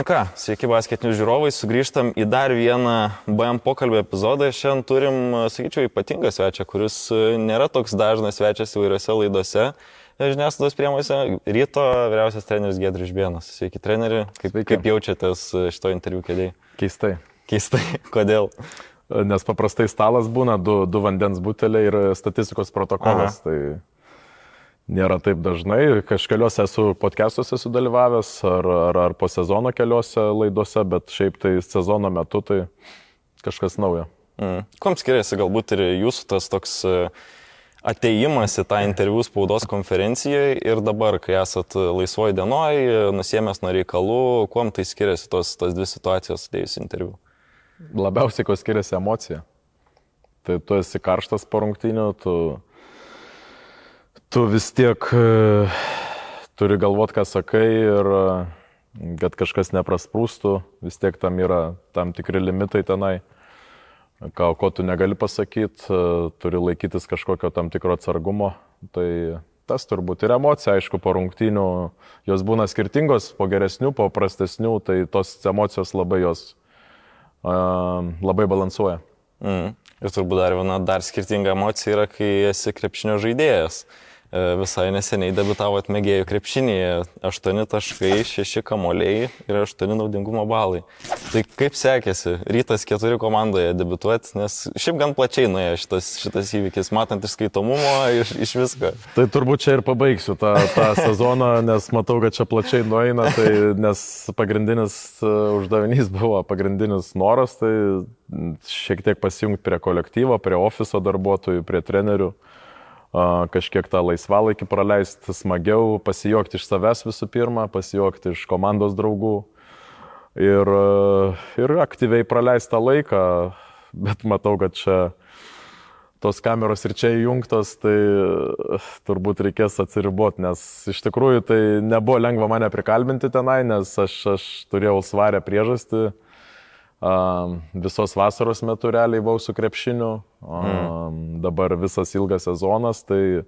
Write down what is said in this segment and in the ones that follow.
Nu ką, sveiki basketinių žiūrovai, sugrįžtam į dar vieną BM pokalbio epizodą. Šiandien turim, sakyčiau, ypatingą svečią, kuris nėra toks dažnas svečias įvairiose laidose. Žiniasklaidos priemonėse ryto vyriausias treneris Gedrius Žbienas. Sveiki, treneri. Kaip, sveiki. kaip jaučiatės šito interviu kėdėjai? Keistai. Keistai. Kodėl? Nes paprastai stalas būna du, du vandens buteliai ir statistikos protokolas. Aha. Tai nėra taip dažnai. Kažkeliuose esu podcastuose sudalyvavęs ar, ar, ar po sezono keliuose laidose, bet šiaip tai sezono metu tai kažkas naujo. Mm. Kom skiriasi galbūt ir jūsų tas toks e, ateimas į tą interviu spaudos konferencijoje ir dabar, kai esat laisvoji dienoj, nusiemęs nuo reikalų, kuom tai skiriasi tos, tos dvi situacijos atėjus interviu? Labiausiai, ko skiriasi emocija. Tai tu esi karštas po rungtynių, tu tu vis tiek e, turi galvot, ką sakai ir e, kad kažkas neprasprūstų, vis tiek tam yra tam tikri limitai tenai, ką, ko tu negali pasakyti, e, turi laikytis kažkokio tam tikro atsargumo. Tai tas turbūt ir emocija, aišku, po rungtynių, jos būna skirtingos, po geresnių, po prastesnių, tai tos emocijos labai jos uh, labai balansuoja. Mm. Ir turbūt dar viena dar skirtinga emocija yra, kai esi krepšinio žaidėjas. Uh, visai neseniai debitavot mėgėjų krepšinėje. 8 taškai, 6 kamoliai ir 8 naudingumo balai. Tai kaip sekėsi rytas 4 komandoje debituoti, nes šiaip gan plačiai nuėjo šitas, šitas įvykis, matant iš skaitomumo, iš, iš visko. Tai turbūt čia ir pabaigsiu tą, tą sezoną, nes matau, kad čia plačiai nueina, tai, nes pagrindinis e, uždavinys buvo, pagrindinis noras, tai šiek tiek pasijungti prie kolektyvo, prie ofiso darbuotojų, prie trenerių kažkiek tą laisvalaikį praleisti smagiau, pasijuokti iš savęs visų pirma, pasijuokti iš komandos draugų ir, ir aktyviai praleisti tą laiką, bet matau, kad čia tos kameros ir čia įjungtos, tai turbūt reikės atsiriboti, nes iš tikrųjų tai nebuvo lengva mane prikalbinti tenai, nes aš, aš turėjau svarę priežastį visos vasaros metu realiai buvau su krepšiniu, mm. dabar visas ilgas sezonas, tai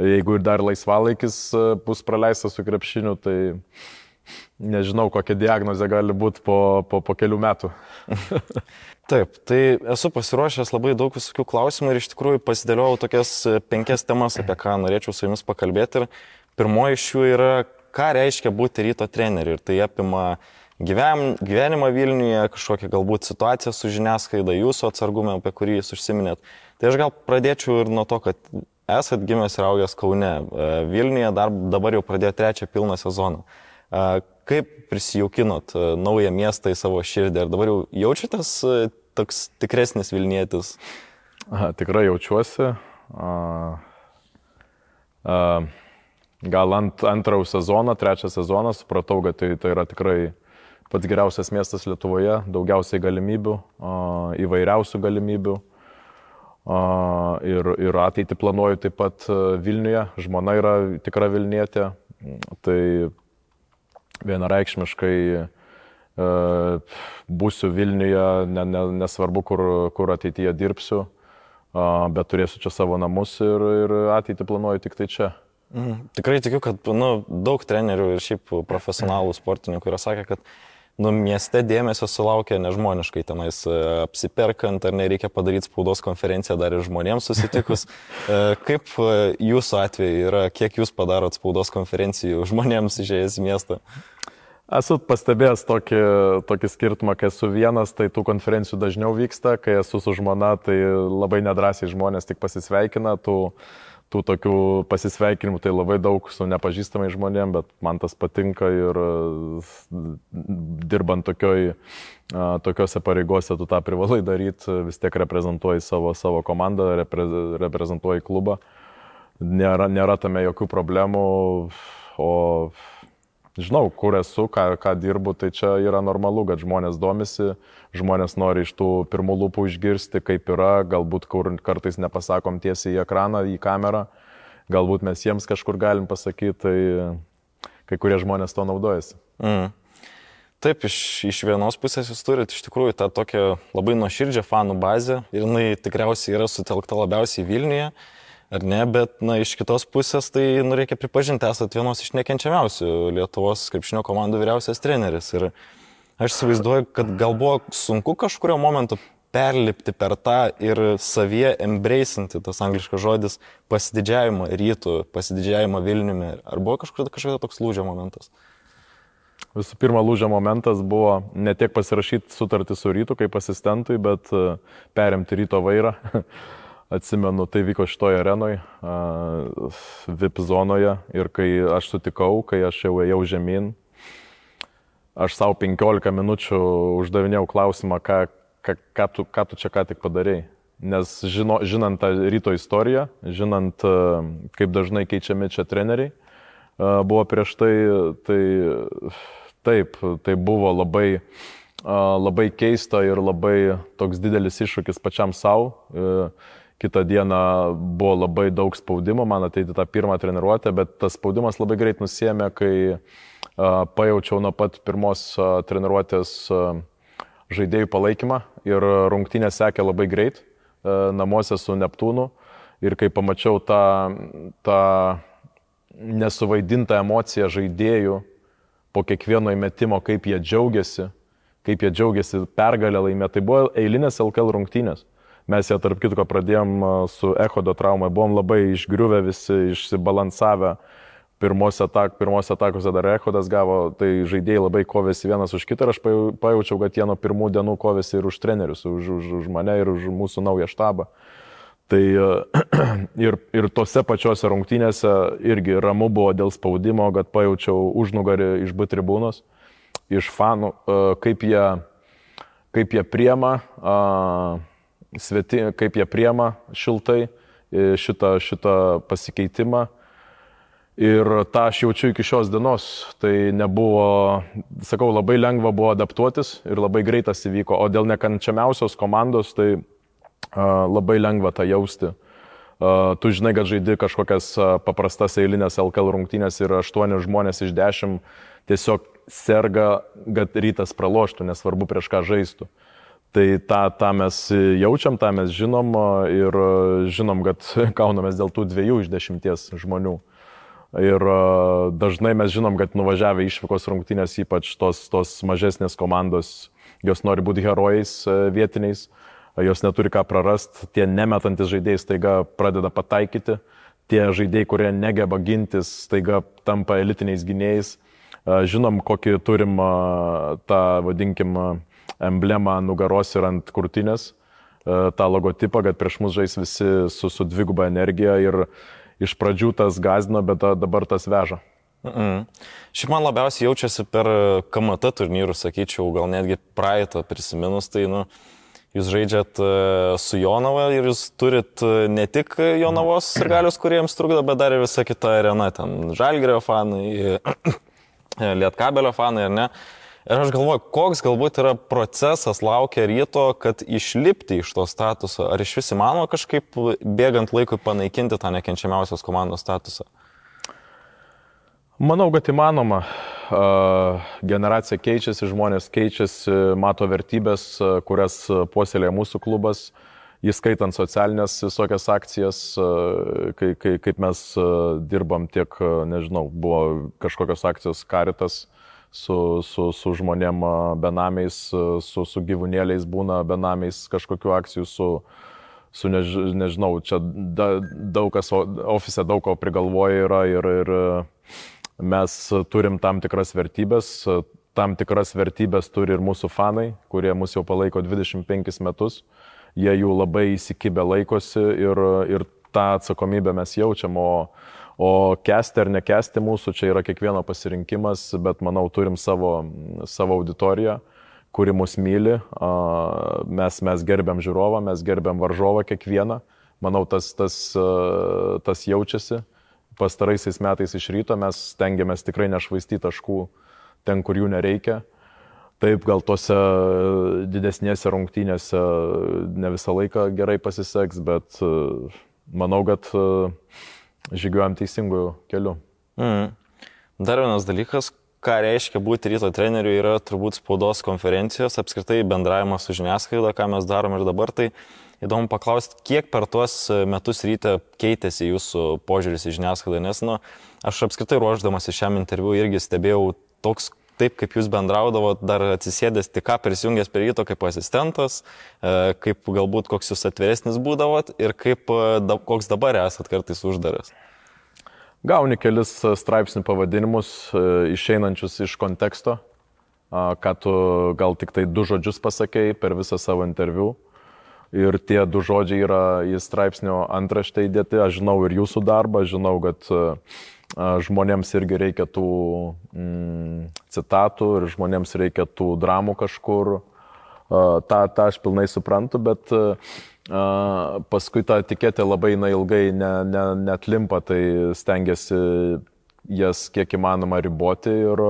jeigu ir dar laisvalaikis e, bus praleistas su krepšiniu, tai nežinau, kokia diagnozė gali būti po, po, po kelių metų. Taip, tai esu pasiruošęs labai daug visokių klausimų ir iš tikrųjų pasidėliojau tokias penkias temas, apie ką norėčiau su jumis pakalbėti. Ir pirmoji iš jų yra, ką reiškia būti ryto treneriu. Ir tai apima uh, gyven, gyvenimą Vilniuje, kažkokią galbūt situaciją su žiniasklaida, jūsų atsargumą, apie kurį jūs užsiminėt. Tai aš gal pradėčiau ir nuo to, kad esat gimęs ir augęs Kaune. E, Vilniuje dar, dabar jau pradėjo trečią pilną sezoną. E, kaip prisijaukinot e, naują miestą į savo širdį? Ar dabar jau jaučiatės toks tikresnis Vilnietis? Aha, tikrai jaučiuosi. A, a, gal ant, antrą sezoną, trečią sezoną supratau, kad tai, tai yra tikrai pats geriausias miestas Lietuvoje, daugiausiai galimybių, įvairiausių galimybių. Ir, ir ateitį planuoju taip pat Vilniuje, žmona yra tikra Vilnietė, tai vienareikšmiškai būsiu Vilniuje, ne, ne, nesvarbu, kur, kur ateityje dirbsiu, bet turėsiu čia savo namus ir, ir ateitį planuoju tik tai čia. Mm, tikrai tikiu, kad nu, daug trenerių ir šiaip profesionalų sportininkų yra sakę, kad nu, mieste dėmesio sulaukia nežmoniškai tenais e, apsiperkant, ar nereikia padaryti spaudos konferenciją dar ir žmonėms susitikus. E, kaip e, jūsų atveju yra, kiek jūs padarot spaudos konferencijų žmonėms išėjęs į miestą? Esu pastebėjęs tokį, tokį skirtumą, kai esu vienas, tai tų konferencijų dažniau vyksta, kai esu su žmona, tai labai nedrasiai žmonės tik pasisveikina, tų tų tokių pasisveikinimų tai labai daug su nepažįstamai žmonėm, bet man tas patinka ir dirbant tokioj, tokiuose pareigose tu tą privalai daryti, vis tiek reprezentuoji savo, savo komandą, repre, reprezentuoji klubą. Nėra, nėra tame jokių problemų, o žinau, kur esu, ką, ką dirbu, tai čia yra normalu, kad žmonės domisi, žmonės nori iš tų pirmų lūpų išgirsti, kaip yra, galbūt kur kartais nepasakom tiesiai į ekraną, į kamerą, galbūt mes jiems kažkur galim pasakyti, tai kai kurie žmonės to naudojasi. Mm. Taip, iš, iš vienos pusės jūs turite iš tikrųjų tą tokią labai nuoširdžią fanų bazę ir jinai tikriausiai yra sutelkta labiausiai Vilniuje. Ar ne, bet, na, iš kitos pusės, tai, nu, reikia pripažinti, esate vienos iš nekenčiamiausių Lietuvos krepšinio komandų vyriausias treneris. Ir aš įsivaizduoju, kad gal buvo sunku kažkurio momentu perlipti per tą ir savie embracinti, tas angliškas žodis, pasididžiavimą rytų, pasididžiavimą Vilniumi. Ar buvo kažkur kažkokia toks lūžio momentas? Visų pirma, lūžio momentas buvo ne tiek pasirašyti sutartį su rytu kaip asistentui, bet e, perimti ryto vairą. Atsimenu, tai vyko šitoje arenoje, VIP zonoje ir kai aš sutikau, kai aš jau ėjau žemyn, aš savo 15 minučių uždavinėjau klausimą, ką, ką, ką, tu, ką tu čia ką tik padarėjai. Nes žino, žinant tą ryto istoriją, žinant, e, kaip dažnai keičiami čia treneriai, e, buvo prieš tai, tai taip, tai buvo labai, labai keista ir labai toks didelis iššūkis pačiam savo. Kita diena buvo labai daug spaudimo, man ateiti tą pirmą treniruotę, bet tas spaudimas labai greit nusėmė, kai pajaučiau nuo pat pirmos treniruotės žaidėjų palaikymą ir rungtynė sekė labai greit namuose su Neptūnu ir kai pamačiau tą, tą nesuvaidintą emociją žaidėjų po kiekvieno įmetimo, kaip jie džiaugiasi, kaip jie džiaugiasi pergalę laimė. Tai buvo eilinės LKL rungtynės. Mes ją tarp kitko pradėjom su Echodo trauma, buvom labai išgriuvę visi, išsibalansavę. Pirmose, atak, pirmose atakose dar Echodas gavo, tai žaidėjai labai kovėsi vienas už kitą ir aš pajaučiau, kad jie nuo pirmų dienų kovėsi ir už trenerius, už, už, už mane ir už mūsų naują štabą. Tai ir, ir tose pačiose rungtynėse irgi ramu buvo dėl spaudimo, kad pajaučiau užnugarį iš B tribūnos, iš fanų, kaip jie, kaip jie priema, sveti, kaip jie priema šiltai e, šitą, šitą pasikeitimą. Ir tą aš jaučiu iki šios dienos. Tai nebuvo, sakau, labai lengva buvo adaptuotis ir labai greitas įvyko. O dėl nekančiamiausios komandos, tai labai lengva tą jausti. Tu žinai, kad žaidi kažkokias paprastas eilinės LKL rungtynės ir aštuoni žmonės iš dešimt tiesiog serga, kad rytas praloštų, nesvarbu prieš ką žaistų. Tai tą, tą mes jaučiam, tą mes žinom ir žinom, kad kaunamės dėl tų dviejų iš dešimties žmonių. Ir dažnai mes žinom, kad nuvažiavę išvykos rungtynės, ypač tos, tos mažesnės komandos, jos nori būti herojais vietiniais, jos neturi ką prarasti, tie nemetantis žaidėjai staiga pradeda pataikyti, tie žaidėjai, kurie negeba gintis, staiga tampa elitiniais gynėjais. Žinom, kokį turim tą, vadinkim, emblemą nugaros ir ant kurtinės, tą logotipą, kad prieš mus žais visi su, su dviguba energija ir iš pradžių tas gazdino, bet dabar tas veža. Mm -mm. Šiaip man labiausiai jaučiasi per KMT turnyrus, sakyčiau, gal netgi praeitą prisiminus, tai, nu, Jūs žaidžiat e, su Jonava ir jūs turit e, ne tik Jonavos galius, kuriems trukdo, bet dar ir visa kita arena. Ten Žalgerio fanai, Lietkabelio fanai, ar ne? Ir aš galvoju, koks galbūt yra procesas laukia ryto, kad išlipti iš to statuso. Ar iš vis įmanoma kažkaip bėgant laikui panaikinti tą nekenčiamiausios komandos statusą? Manau, kad įmanoma generacija keičiasi, žmonės keičiasi, mato vertybės, kurias puoselėja mūsų klubas, įskaitant socialinės visokias akcijas, kai, kai, kaip mes dirbam tiek, nežinau, buvo kažkokios akcijos karitas su, su, su žmonėm benamiais, su, su gyvūnėliais būna benamiais, kažkokiu akcijų su, su než, nežinau, čia da, daug kas ofise daug ko prigalvoja yra ir, ir Mes turim tam tikras vertybės, tam tikras vertybės turi ir mūsų fanai, kurie mus jau palaiko 25 metus. Jie jų labai įsikibę laikosi ir, ir tą atsakomybę mes jaučiam, o, o kesti ar nekesti mūsų čia yra kiekvieno pasirinkimas, bet manau turim savo, savo auditoriją kuri mus myli, mes, mes gerbiam žiūrovą, mes gerbiam varžovą kiekvieną, manau tas, tas, tas jaučiasi. Pastaraisiais metais iš ryto mes stengiamės tikrai nešvaistyti taškų ten, kur jų nereikia. Taip, gal tose didesnėse rungtynėse ne visą laiką gerai pasiseks, bet manau, kad e, žygiuojam teisingų kelių. Mm. Dar vienas dalykas, ką reiškia būti ryto treneriu, yra turbūt spaudos konferencijos, apskritai bendravimas su žiniasklaida, ką mes darom ir dabar. Tai įdomu paklausti, kiek per tuos metus ryte keitėsi jūsų požiūris į žiniasklaidą, nes, nu, aš apskritai ruoždamas į šiam interviu irgi stebėjau toks taip, kaip jūs bendraudavot, dar atsisėdęs tik ką prisijungęs prie ryto kaip asistentas, e, kaip galbūt koks jūs atviresnis būdavot ir kaip, e, koks dabar esat kartais uždaras. Gauni kelis straipsnių pavadinimus, išeinančius iš konteksto, ką tu gal tik tai du žodžius pasakėjai per visą savo interviu. Ir tie du žodžiai yra į straipsnio antraštę įdėti. Aš žinau ir jūsų darbą, žinau, kad žmonėms irgi reikia tų mm, citatų ir žmonėms reikia tų dramų kažkur. Ta, tą aš pilnai suprantu, bet paskui ta etiketė labai ilgai ne, ne, net limpa, tai stengiasi jas kiek įmanoma riboti ir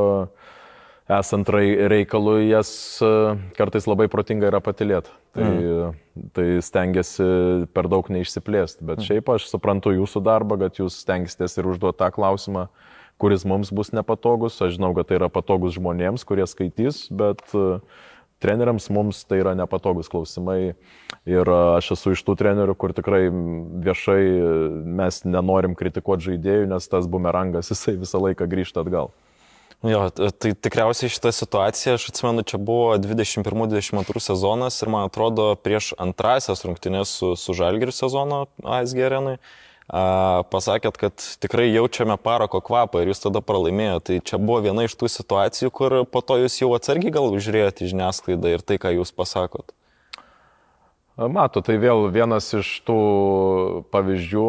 esant reikalui jas kartais labai protinga yra patilėti. Tai, mm. tai stengiasi per daug neišsiplėsti. Bet mm. šiaip aš suprantu jūsų darbą, kad jūs stengiatės ir užduoti tą klausimą, kuris mums bus nepatogus. Aš žinau, kad tai yra patogus žmonėms, kurie skaitys, bet e, treneriams mums tai yra nepatogus klausimai. Ir e, aš esu iš tų trenerių, kur tikrai viešai mes nenorim kritikuoti žaidėjų, nes tas bumerangas jisai visą laiką grįžta atgal. Jo, tai tikriausiai šitą situaciją, aš atsimenu, čia buvo 21-22 sezonas ir man atrodo prieš antrasias rungtynės su, su Žalgiriu sezono ASG arenui. Pasakėt, kad tikrai jaučiame parako kvapą ir jūs tada pralaimėjote. Tai čia buvo viena iš tų situacijų, kur po to jūs jau atsargiai gal žiūrėjote į žiniasklaidą ir tai, ką jūs pasakot. Mato, tai vėl vienas iš tų pavyzdžių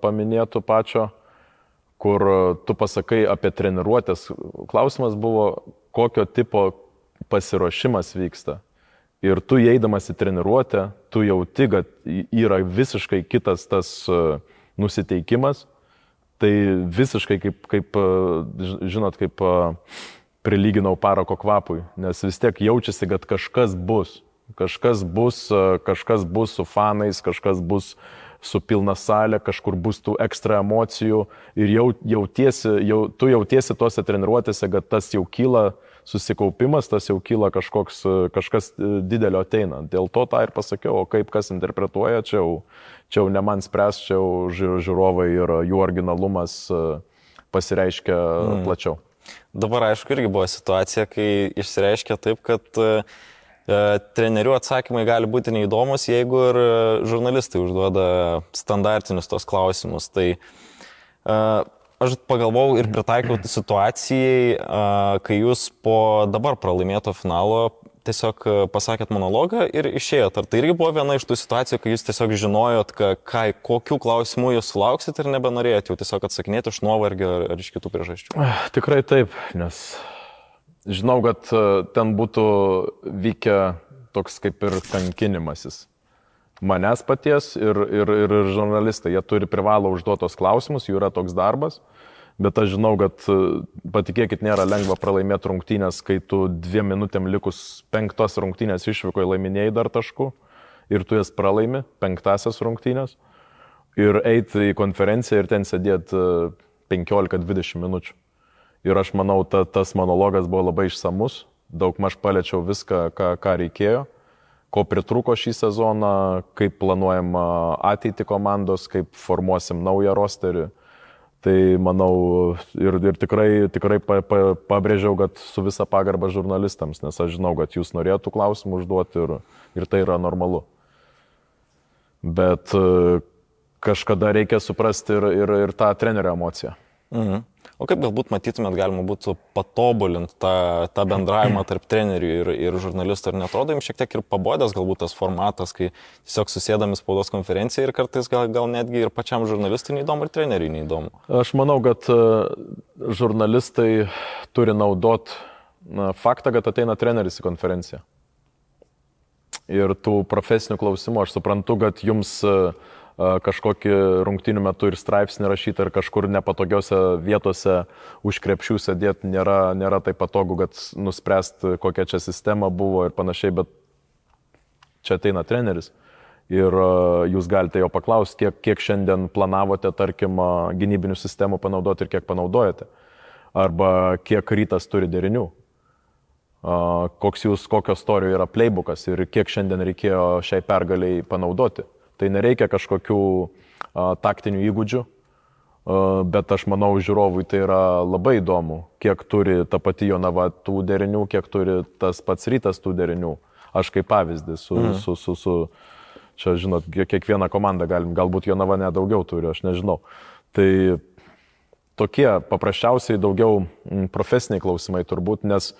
paminėtų pačio kur tu pasakai apie treniruotės. Klausimas buvo, kokio tipo pasiruošimas vyksta. Ir tu įeidamas į treniruotę, tu jauti, kad yra visiškai kitas tas e, nusiteikimas. Tai visiškai kaip, kaip e, žinot, kaip e, prilyginau parako kvapui, nes vis tiek jaučiasi, kad kažkas bus. Kažkas bus, kažkas bus su fanais, kažkas bus uh, su pilna salė, kažkur bus tų ekstra emocijų ir jau, jautiesi, jau, tu jautiesi tose treniruotėse, kad tas jau kyla susikaupimas, tas jau kyla kažkoks, kažkas didelio ateina. Dėl to tą ir pasakiau, o kaip kas interpretuoja, čia jau, čia jau ne man spręs, čia jau žiūrovai ir jų originalumas e, pasireiškia mm. plačiau. Dabar aišku irgi buvo situacija, kai išsireiškia taip, kad uh, E, trenerių atsakymai gali būti neįdomus, jeigu ir e, žurnalistai užduoda standartinius tos klausimus. Tai e, aš pagalvojau ir pritaikiau situacijai, kai jūs po dabar pralaimėto finalo tiesiog pasakėt monologą ir išėjot. Ar tai irgi buvo viena iš tų situacijų, kai jūs tiesiog žinojot, ka, ką, kokių klausimų jūs sulauksit ir nebenorėjot jau tiesiog atsakinėti iš nuovargio ar, ar iš kitų priežasčių? Tikrai taip, nes Žinau, kad e, ten būtų vykę toks kaip ir kankinimasis. Manęs paties ir, ir, ir žurnalistai, jie turi privalo užduotos klausimus, jų yra toks darbas, bet aš žinau, kad e, patikėkit, nėra lengva pralaimėti rungtynės, kai tu dviem minutėm likus penktos rungtynės išvykoje laiminėjai dar taškų ir tu jas pralaimi, penktasias rungtynės, ir eiti į konferenciją ir ten sėdėti 15-20 minučių. Ir aš manau, ta, tas monologas buvo labai išsamus, daug maž paliečiau viską, ką, ką reikėjo, ko pritruko šį sezoną, kaip planuojam ateitį komandos, kaip formuosim naują rosterį. Tai manau ir, ir tikrai, tikrai pa, pa, pabrėžiau, kad su visa pagarba žurnalistams, nes aš žinau, kad jūs norėtų klausimų užduoti ir, ir tai yra normalu. Bet kažkada reikia suprasti ir, ir, ir tą trenerio emociją. Mhm. O kaip galbūt matytumėt, galima būtų patobulinti tą, tą bendravimą tarp trenerių ir, ir žurnalistų, ar netrodo jums šiek tiek ir pabodęs galbūt tas formatas, kai tiesiog susėdami spaudos konferenciją ir kartais gal, gal netgi ir pačiam žurnalistui neįdomu, ir treneriui neįdomu? Aš manau, kad e, žurnalistai turi naudot na, faktą, kad ateina treneris į konferenciją. Ir tų profesinių klausimų aš suprantu, kad jums uh, kažkokį rungtinių metų ir straipsnį rašyti ar kažkur nepatogiose vietose už krepšių sėdėti nėra, nėra taip patogu, kad nuspręsti, kokia čia sistema buvo ir panašiai, bet čia ateina treneris. Ir jūs galite jo paklausti, kiek, kiek šiandien planavote, tarkim, gynybinių sistemų panaudoti ir kiek panaudojate. Arba kiek rytas turi derinių. koks jūs, kokio istorijų yra playbookas ir kiek šiandien reikėjo šiai pergaliai panaudoti. Tai nereikia kažkokių taktinių įgūdžių, bet aš manau, žiūrovui tai yra labai įdomu, kiek turi ta pati Jonava tų derinių, kiek turi tas pats rytas tų derinių. Aš kaip pavyzdys su, mm. su, su, su, čia žinot, kiekvieną komandą galim, galbūt Jonava nedaugiau turi, aš nežinau. Tai tokie paprasčiausiai daugiau profesiniai klausimai turbūt, nes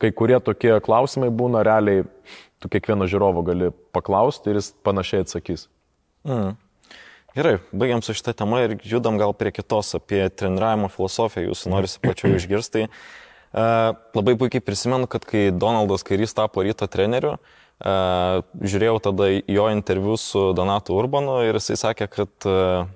kai kurie tokie klausimai būna realiai, tu kiekvieno žiūrovo gali paklausti ir jis panašiai atsakys. Mm. Gerai, baigiam su šitą temą ir judam gal prie kitos apie treniravimo filosofiją, jūs norisi plačiau išgirsti. Uh, labai puikiai prisimenu, kad kai Donaldas Kairys tapo ryto treneriu, uh, žiūrėjau tada jo interviu su Donatu Urbanu ir jisai sakė, kad uh,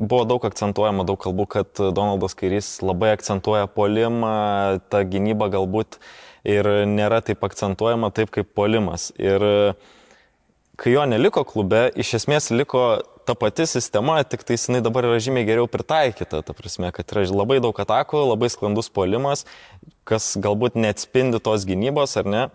buvo daug akcentuojama, daug kalbų, kad Donaldas Kairys labai akcentuoja polimą, ta gynyba galbūt ir nėra taip akcentuojama taip kaip polimas. Ir kai jo neliko klube, iš esmės liko ta pati sistema, tik tai jinai dabar yra žymiai geriau pritaikyta. Ta prasme, kad yra labai daug atakų, labai sklandus polimas, kas galbūt neatspindi tos gynybos, ar ne.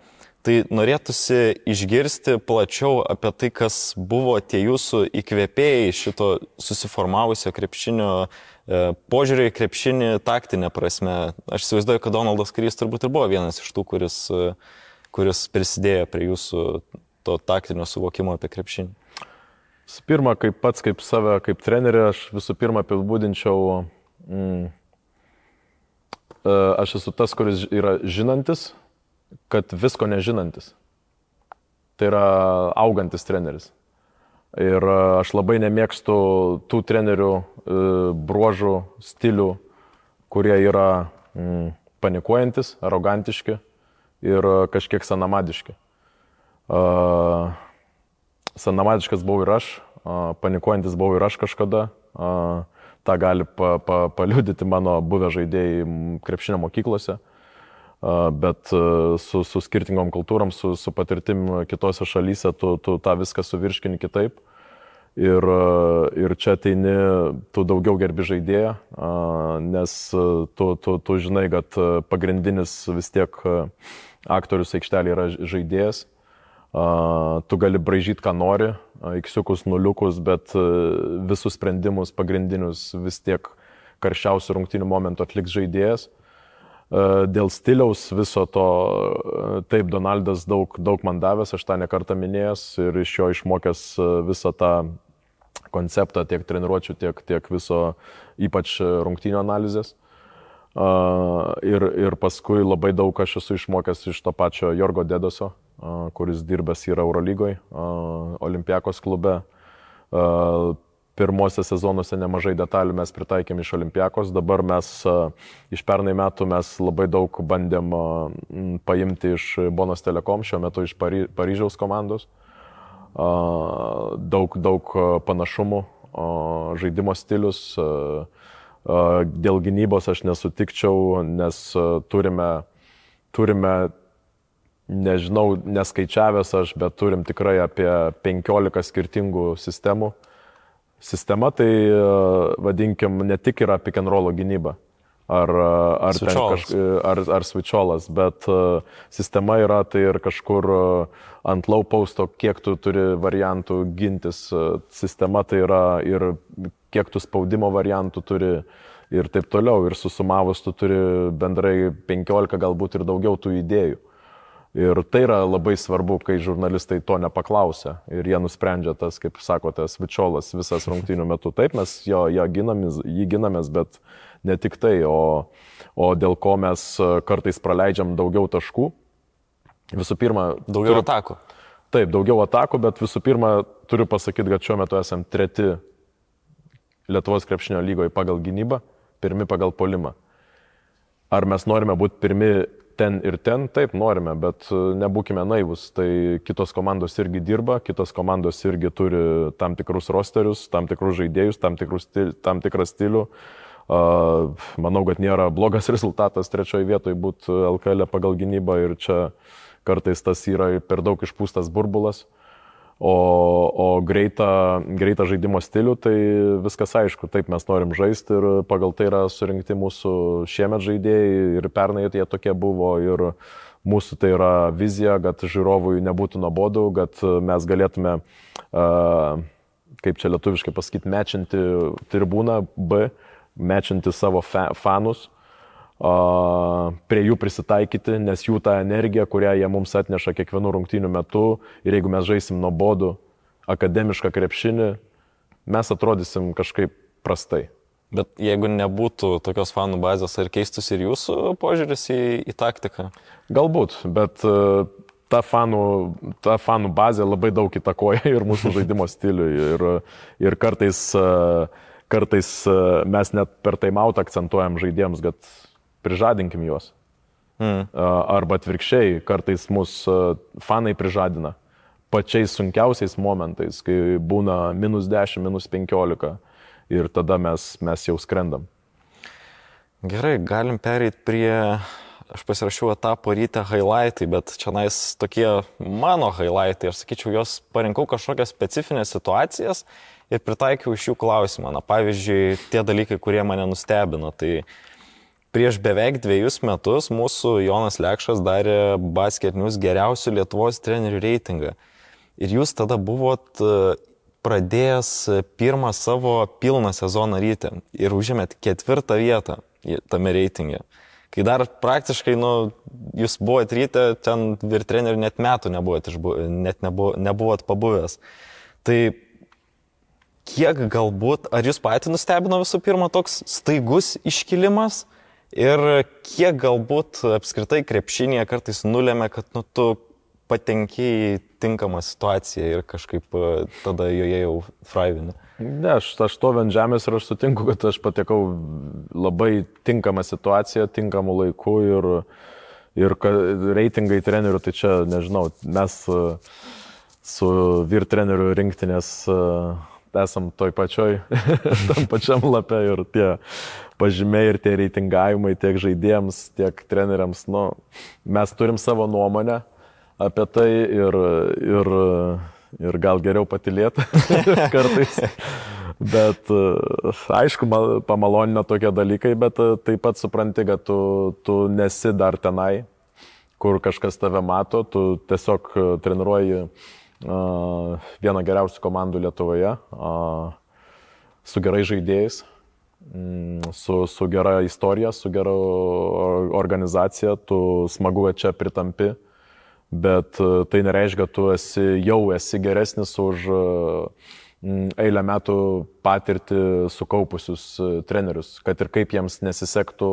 Tai norėtųsi išgirsti plačiau apie tai, kas buvo tie jūsų įkvėpėjai šito susiformavusio krepšinio e, požiūrį į krepšinį taktinę prasme. Aš įsivaizduoju, kad Donaldas Krys turbūt ir buvo vienas iš tų, kuris, e, kuris prisidėjo prie jūsų to taktinio suvokimo apie krepšinį. Visų pirma, kaip pats, kaip save, kaip trenerį, aš visų pirma apibūdinčiau, mm, e, aš esu tas, kuris yra žinantis, kad visko nežinantis. Tai yra augantis treneris. Ir e, aš labai nemėgstu tų trenerių e, bruožų, stilių, kurie yra mm, panikuojantis, arogantiški ir kažkiek sanamadiški. Uh, Sanamadiškas buvau ir aš, panikuojantis buvau ir aš kažkada. Ta gali pa, pa, paliudyti mano buvę žaidėjai krepšinio mokyklose. Bet su, su skirtingom kultūrom, su, su patirtim kitose šalyse, tu, tu tą viską suvirškini kitaip. Ir, ir čia ateini, tu daugiau gerbi žaidėją, nes tu, tu, tu žinai, kad pagrindinis vis tiek aktorius aikštelė yra žaidėjas tu gali bražyti, ką nori, iksiukus, nuliukus, bet visus sprendimus pagrindinius vis tiek karščiausių rungtinių momentų atliks žaidėjas. Dėl stiliaus viso to, taip, Donaldas daug, daug man davęs, aš tą nekartą minėjęs ir iš jo išmokęs visą tą konceptą tiek treniruočių, tiek, tiek viso ypač rungtinių analizės. Ir, ir paskui labai daug aš esu išmokęs iš to pačio Jorgo Dedoso, kuris dirbęs yra Eurolygoje, Olimpiakos klube. Pirmose sezonuose nemažai detalių mes pritaikėm iš Olimpiakos, dabar mes iš pernai metų mes labai daug bandėm paimti iš Bonos Telekom, šiuo metu iš Pary Paryžiaus komandos. Daug, daug panašumų, žaidimo stilius. Dėl gynybos aš nesutikčiau, nes turime, turime nežinau, neskaičiavęs aš, bet turim tikrai apie 15 skirtingų sistemų. Sistema tai, e, vadinkim, ne tik yra pick and roll gynyba. Ar, e, ar, kaž, ar, ar switcholas, bet uh, sistema yra tai ir kažkur ant low posto, kiek tu turi variantų gintis. Sistema tai yra ir kiek tu spaudimo variantų turi ir taip toliau. Ir susumavus tu turi bendrai 15 galbūt ir daugiau tų idėjų. Ir tai yra labai svarbu, kai žurnalistai to nepaklausia ir jie nusprendžia tas, kaip sakote, svičiolas visas rungtynių metu. Taip, mes jo, jo ginamės, jį ginamės, bet ne tik tai, o, o dėl ko mes kartais praleidžiam daugiau taškų. Visų pirma, daugiau turiu, atakų. Taip, daugiau atakų, bet visų pirma, turiu pasakyti, kad šiuo metu esame treti Lietuvos krepšinio lygoje pagal gynybą, pirmi pagal polimą. Ar mes norime būti pirmi ten ir ten, taip norime, bet e, nebūkime naivus. Tai kitos komandos irgi dirba, kitos komandos irgi turi tam tikrus rosterius, tam tikrus žaidėjus, tam, stil, tam tikrą stilių. Uh, manau, kad nėra blogas rezultatas trečioje vietoje būti LKL pagal gynybą ir čia kartais tas yra per daug išpūstas burbulas. O, o greitą, greitą žaidimo stilių, tai viskas aišku, taip mes norim žaisti ir pagal tai yra surinkti mūsų šiemet žaidėjai ir pernai jie tokie buvo ir Mūsų tai yra vizija, kad žiūrovui nebūtų nuobodu, kad mes galėtume, kaip čia lietuviškai pasakyti, mečinti tribūną B, mečinti savo fanus, prie jų prisitaikyti, nes jų ta energija, kurią jie mums atneša kiekvienų rungtynių metu ir jeigu mes žaisim nuobodų, akademišką krepšinį, mes atrodysim kažkaip prastai. Bet jeigu nebūtų tokios fanų bazės, ar keistus ir jūsų požiūris į, į taktiką? Galbūt, bet uh, ta fanų, ta fanų bazė labai daug įtakoja ir mūsų žaidimo stiliui. Ir, ir kartais, uh, kartais uh, mes net per taimautą akcentuojam žaidėjams, kad prižadinkim juos. Mm. Arba atvirkščiai, kartais mūsų fanai prižadina pačiais sunkiausiais momentais, kai būna minus 10, minus 15 ir tada mes, mes jau skrendam. Gerai, galim pereiti prie, aš pasirašiau etapo ryte highlightai, bet čia nais tokie mano highlightai, aš sakyčiau, jos parinkau kažkokias specifines situacijas ir pritaikiau iš jų klausimą. Na, pavyzdžiui, tie dalykai, kurie mane nustebino. Tai prieš beveik dviejus metus mūsų Jonas Lekšas darė basketinius geriausių Lietuvos trenerių reitingą. Ir jūs tada buvot pradėjęs pirmą savo pilną sezoną ryte ir užėmėt ketvirtą vietą tame reitinge. Kai dar praktiškai, nu, jūs buvot ryte, ten ir trenerių net metų nebuvot, net nebuvo, nebuvot pabuvęs. Tai kiek galbūt, ar jūs patį nustebino visų pirma toks staigus iškilimas ir kiek galbūt apskritai krepšinėje kartais nulėmė, kad nu, tu patenki į tinkamą situaciją ir kažkaip e, tada joje jau fraivini. Ne, aš, aš to ant žemės ir aš sutinku, kad aš patekau labai tinkamą situaciją, tinkamų laikų ir, ir reitingai trenerių, tai čia, nežinau, mes e, su vyr trenerių rinktinės e, esam toj pačioj, tam pačiam lapė ir tie pažymiai ir tie reitingavimai tiek žaidėjams, tiek treneriams, nu, mes turim savo nuomonę apie tai ir, ir, ir gal geriau patilėti kartais. Bet aišku, pamalonina tokie dalykai, bet taip pat supranti, kad tu, tu nesi dar tenai, kur kažkas tave mato, tu tiesiog treniruoji uh, vieną geriausių komandų Lietuvoje, uh, su gerai žaidėjais, su, su gera istorija, su gera organizacija, tu smagu čia pritampi bet e, tai nereiškia, kad tu esi, jau esi geresnis už e, eilę metų patirtį sukaupusius e, trenerius, kad ir kaip jiems nesisektų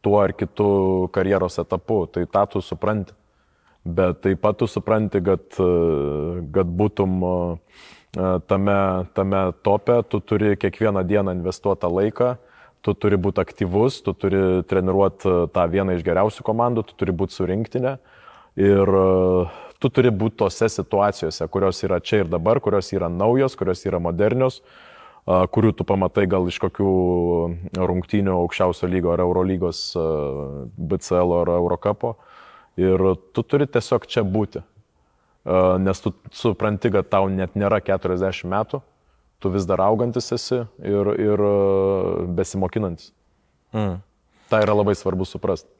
tuo ar kitu karjeros etapu, tai tą tu supranti. Bet taip pat tu supranti, kad, kad būtum tame, tame tope, tu turi kiekvieną dieną investuotą laiką, tu turi būti aktyvus, tu turi treniruoti tą vieną iš geriausių komandų, tu turi būti surinktinė. Ir e, tu turi būti tose situacijose, kurios yra čia ir dabar, kurios yra naujos, kurios yra modernios, e, kurių tu pamatai gal iš kokių rungtynių aukščiausio lygo ar Eurolygos, e, BCL ar Eurocapo. Ir tu turi tiesiog čia būti. Nes tu supranti, kad tau net nėra 40 metų, tu vis dar augantis esi ir, ir besimokinantis. Mm. Tai yra labai svarbu suprasti.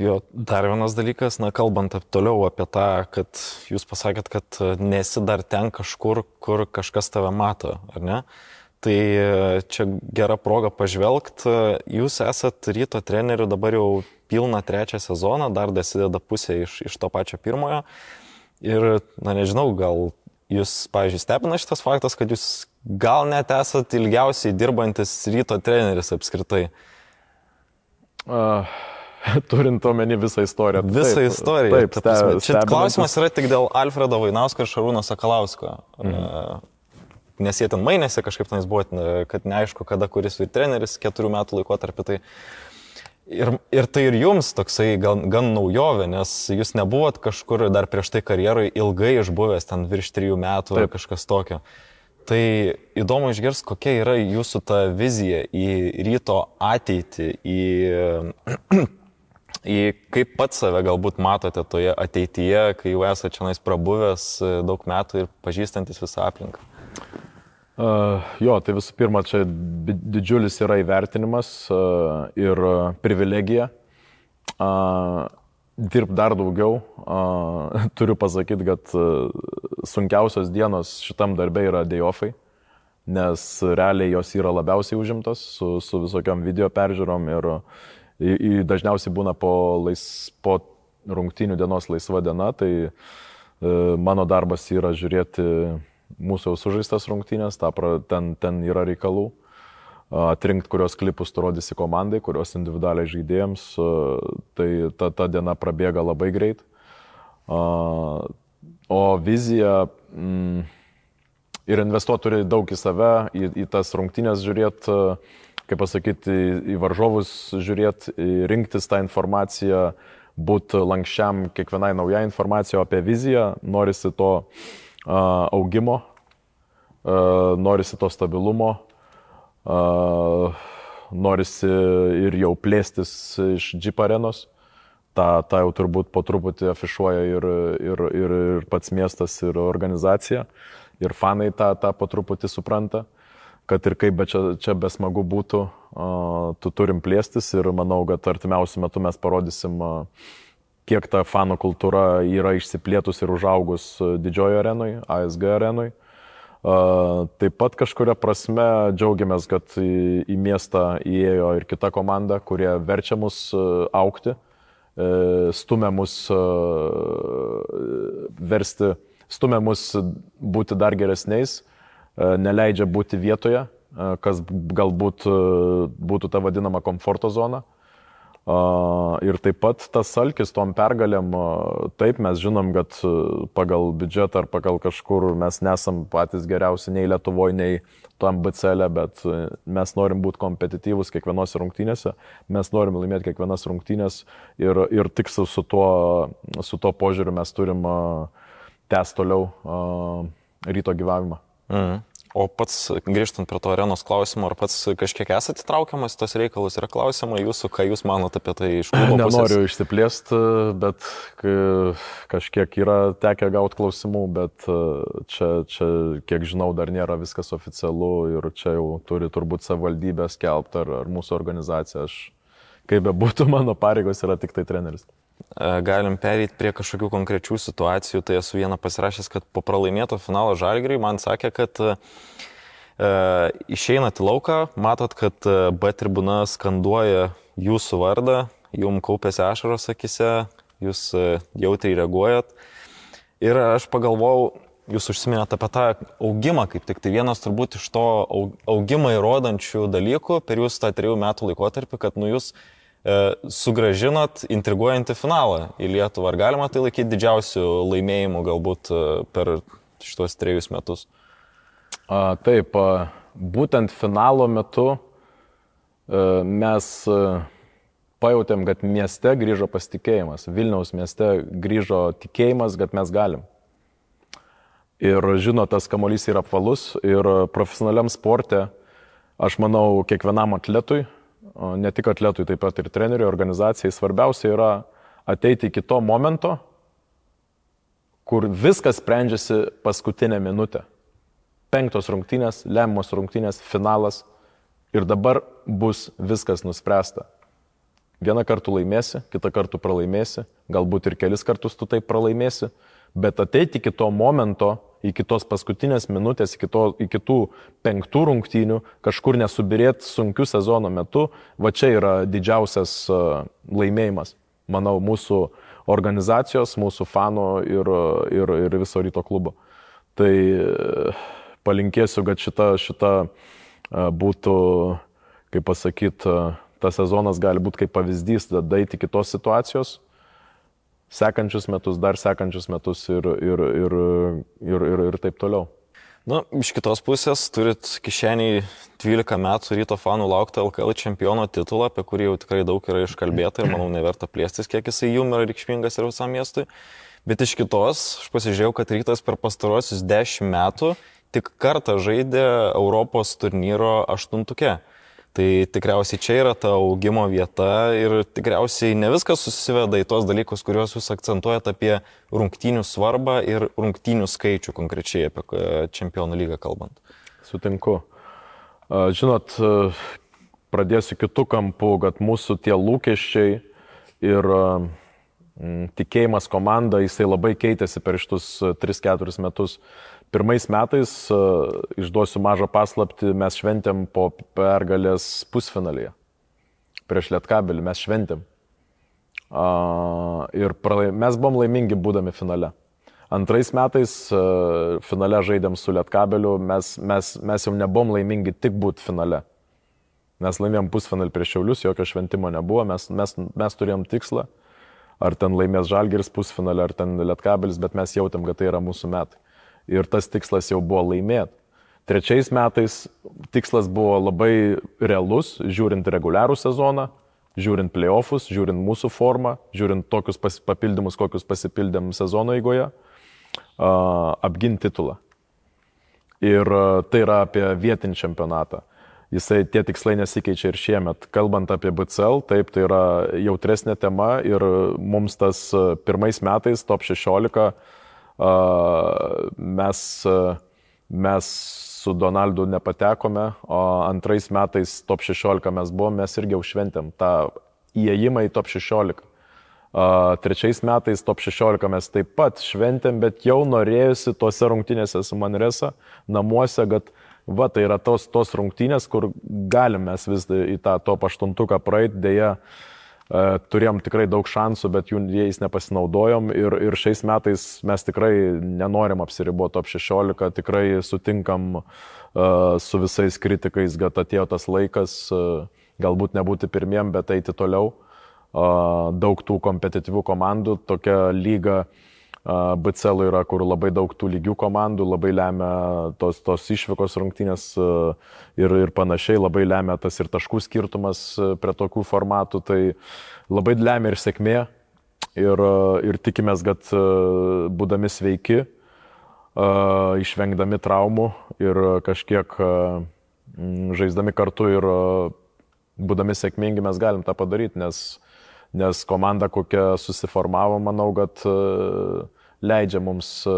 Jo, dar vienas dalykas, na, kalbant toliau apie tą, kad jūs pasakėt, kad e, nesi dar ten kažkur, kur kažkas tave mato, ar ne? Tai e, čia gera proga pažvelgti. Jūs esat ryto trenerių dabar jau pilną trečią sezoną, dar dasideda pusė iš, iš to pačio pirmojo. Ir, na nežinau, gal jūs, pavyzdžiui, stebina šitas faktas, kad jūs gal net esat ilgiausiai dirbantis ryto treneris apskritai. Uh turint omeny visą istoriją. Visą taip, istoriją. Taip, taip ste, čia klausimas yra tik dėl Alfredo Vainausko ir Šarūno Sakalausko. Mhm. Nes jie ten mainėsi kažkaip tenais buvo, kad neaišku, kada kuris ir treneris keturių metų laikotarpį. Tai ir, ir tai ir jums toksai gan, gan naujovė, nes jūs nebuvot kažkur dar prieš tai karjeroje ilgai išbuvęs, ten virš trijų metų Taip. ar kažkas tokio. Tai įdomu išgirsti, kokia yra jūsų ta vizija į ryto ateitį, į į kaip pats save galbūt matote toje ateityje, kai jau esate čia nais prabuvęs e, daug metų ir pažįstantis visą aplinką? Uh, jo, tai visų pirma, čia didžiulis yra įvertinimas uh, ir privilegija. Uh, dirbti dar daugiau. Turiu pasakyti, kad sunkiausios dienos šitam darbė yra dėjofai, nes realiai jos yra labiausiai užimtos su, su visokiam video peržiūrom ir į, į, dažniausiai būna po, lais, po rungtinių dienos laisva diena, tai e, mano darbas yra žiūrėti mūsų jau sužaistas rungtynės, ta, ten, ten yra reikalų atrinkti, kurios klipus tu rodysi komandai, kurios individualiai žaidėjams, tai ta, ta diena prabėga labai greit. O vizija mm, ir investuoti turi daug į save, į, į tas rungtynės žiūrėti, kaip pasakyti, į varžovus žiūrėti, rinktis tą informaciją, būti lankščiam kiekvienai naujai informacijai apie viziją, norisi to uh, augimo, norisi to stabilumo, norisi ir jau plėstis iš Jeep arenos. Ta, ta jau turbūt po truputį afišuoja ir, ir, ir, ir pats miestas, ir organizacija. Ir fanai tą, tą po truputį supranta, kad ir kaip be čia, čia besmagu būtų, tu turim plėstis ir manau, kad artimiausių metų mes parodysim, uh, kiek ta fanų kultūra yra išsiplėtus ir užaugus didžiojo arenui, ASG arenui. Taip pat kažkuria prasme džiaugiamės, kad į, į miestą įėjo ir kita komanda, kurie verčia mus aukti, e, stumia mus versti, stumia mus būti dar geresniais, neleidžia būti vietoje, kas galbūt būtų ta vadinama komforto zona. Ir taip pat tas alkis tom pergalėm, taip mes žinom, kad pagal biudžetą ar pagal kažkur mes nesam patys geriausi nei Lietuvoje, nei tam BCL, e, bet mes norim būti kompetityvus kiekvienose rungtynėse, mes norim laimėti kiekvienas rungtynės ir, ir tik su, su, tuo, su tuo požiūriu mes turim tęsti toliau ryto gyvavimą. Mhm. O pats, grįžtant prie to arenos klausimo, ar pats kažkiek esate įtraukiamas tos reikalus, yra klausimai jūsų, ką jūs manote apie tai iš klubo pusės? Nenoriu išsiplėsti, bet kažkiek yra tekę gauti klausimų, bet e, čia, čia, kiek žinau, dar nėra viskas oficialu ir čia jau turi turbūt savivaldybė skelbti ar, ar mūsų organizacija. Aš, kaip be būtų, mano pareigos yra tik tai treneris. E, galim pereiti prie kažkokių konkrečių situacijų. Tai esu vieną pasirašęs, kad po pralaimėto finalo žalgiriai man sakė, kad e, išeinat į lauką, matot, kad e, B tribuna skanduoja jūsų vardą, jum kaupėsi ašaros akise, jūs e, jautriai reaguojat. Ir aš pagalvojau, jūs užsiminėte apie tą augimą, kaip tik tai vienas turbūt iš to augimą įrodančių dalykų per jūsų tą trijų metų laikotarpį, kad nu jūs E, sugražinot intriguojantį finalą į Lietuvą. Ar galima tai laikyti didžiausių laimėjimų galbūt e, per šitos trejus metus? A, taip, a, būtent finalo metu a, e, mes a, pajutėm, kad mieste grįžo pasitikėjimas, Vilniaus mieste grįžo tikėjimas, kad mes galim. Ir žino, tas kamolys yra apvalus ir profesionaliam sporte, aš manau, kiekvienam atletui ne tik atletui, taip pat ir treneriui, organizacijai, svarbiausia yra ateiti iki to momento, kur viskas sprendžiasi paskutinę minutę. Penktos rungtynės, lemiamos rungtynės, finalas ir dabar bus viskas nuspręsta. Vieną kartą laimėsi, kitą kartą pralaimėsi, galbūt ir kelis kartus tu taip pralaimėsi, bet ateiti iki to momento, iki tos paskutinės minutės, iki, to, iki tų penktų rungtynių, kažkur nesubirėti sunkiu sezono metu, va čia yra didžiausias laimėjimas, manau, mūsų organizacijos, mūsų fanų ir, ir, ir viso ryto klubo. Tai palinkėsiu, kad šita, šita būtų, kaip pasakyti, tas sezonas gali būti kaip pavyzdys, tada eiti kitos situacijos, sekančius metus, dar sekančius metus ir, ir, ir, ir, ir, ir taip toliau. Na, iš kitos pusės turit kišeniai 12 metų ryto fanų laukti LKL čempiono titulą, apie kurį jau tikrai daug yra iškalbėta ir manau neverta plėstis, kiek jisai jum yra reikšmingas ir visam miestui. Bet iš kitos, aš pasižiūrėjau, kad rytas per pastarosius 10 metų tik kartą žaidė Europos turnyro aštuntuke. Tai tikriausiai čia yra ta augimo vieta ir tikriausiai ne viskas susiveda į tos dalykus, kuriuos jūs akcentuojate apie rungtynių svarbą ir rungtynių skaičių konkrečiai apie čempionų lygą kalbant. Sutinku. Žinot, pradėsiu kitų kampų, kad mūsų tie lūkesčiai ir tikėjimas komanda, jisai labai keitėsi per šitus 3-4 metus. Pirmais metais, išduosiu mažą paslapti, mes šventėm po pergalės pusfinalėje. Prieš Lietkabelį mes šventėm. Ir pralaim... mes buvom laimingi būdami finale. Antrais metais finale žaidėm su Lietkabeliu, mes, mes, mes jau nebuvom laimingi tik būti finale. Mes laimėjom pusfinalį prieš Šiaulius, jokio šventimo nebuvo, mes, mes, mes turėjom tikslą, ar ten laimės Žalgiris pusfinalį, ar ten Lietkabelis, bet mes jautėm, kad tai yra mūsų metai. Ir tas tikslas jau buvo laimėti. Trečiais metais tikslas buvo labai realus, žiūrint reguliarų sezoną, žiūrint playoffus, žiūrint mūsų formą, žiūrint tokius papildymus, kokius pasipildėm sezono eigoje, apginti titulą. Ir tai yra apie vietinį čempionatą jisai tie tikslai nesikeičia ir šiemet. Kalbant apie BCL, taip, tai yra jautresnė tema ir mums tas pirmais metais top 16 mes, mes su Donaldu nepatekome, o antrais metais top 16 mes buvome, mes irgi jau šventėm tą įėjimą į top 16. Uh, trečiais metais top 16 mes taip pat šventėm, bet jau norėjusi tuose rungtynėse su Manresa namuose, kad va, tai yra tos, tos rungtynės, kur galim mes vis į tą top 8 praeiti, dėja e, turėjom tikrai daug šansų, bet jų jais nepasinaudojom. Ir, ir šiais metais mes tikrai nenorim apsiriboti top 16, tikrai sutinkam uh, su visais kritikais, kad atėjo tas laikas, uh, galbūt nebūti pirmiem, bet eiti toliau. Daug tų kompetityvių komandų, tokia lyga uh, BCL yra, kur labai daug tų lygių komandų, labai lemia tos, tos išvykos rungtynės ir, ir panašiai, labai lemia tas ir taškų skirtumas prie tokių formatų, tai labai lemia ir sėkmė ir, ir tikimės, kad būdami sveiki, išvengdami traumų ir kažkiek žaisdami kartu ir būdami sėkmingi mes galim tą padaryti, nes nes komanda, kokia susiformavo, manau, kad e, leidžia mums e,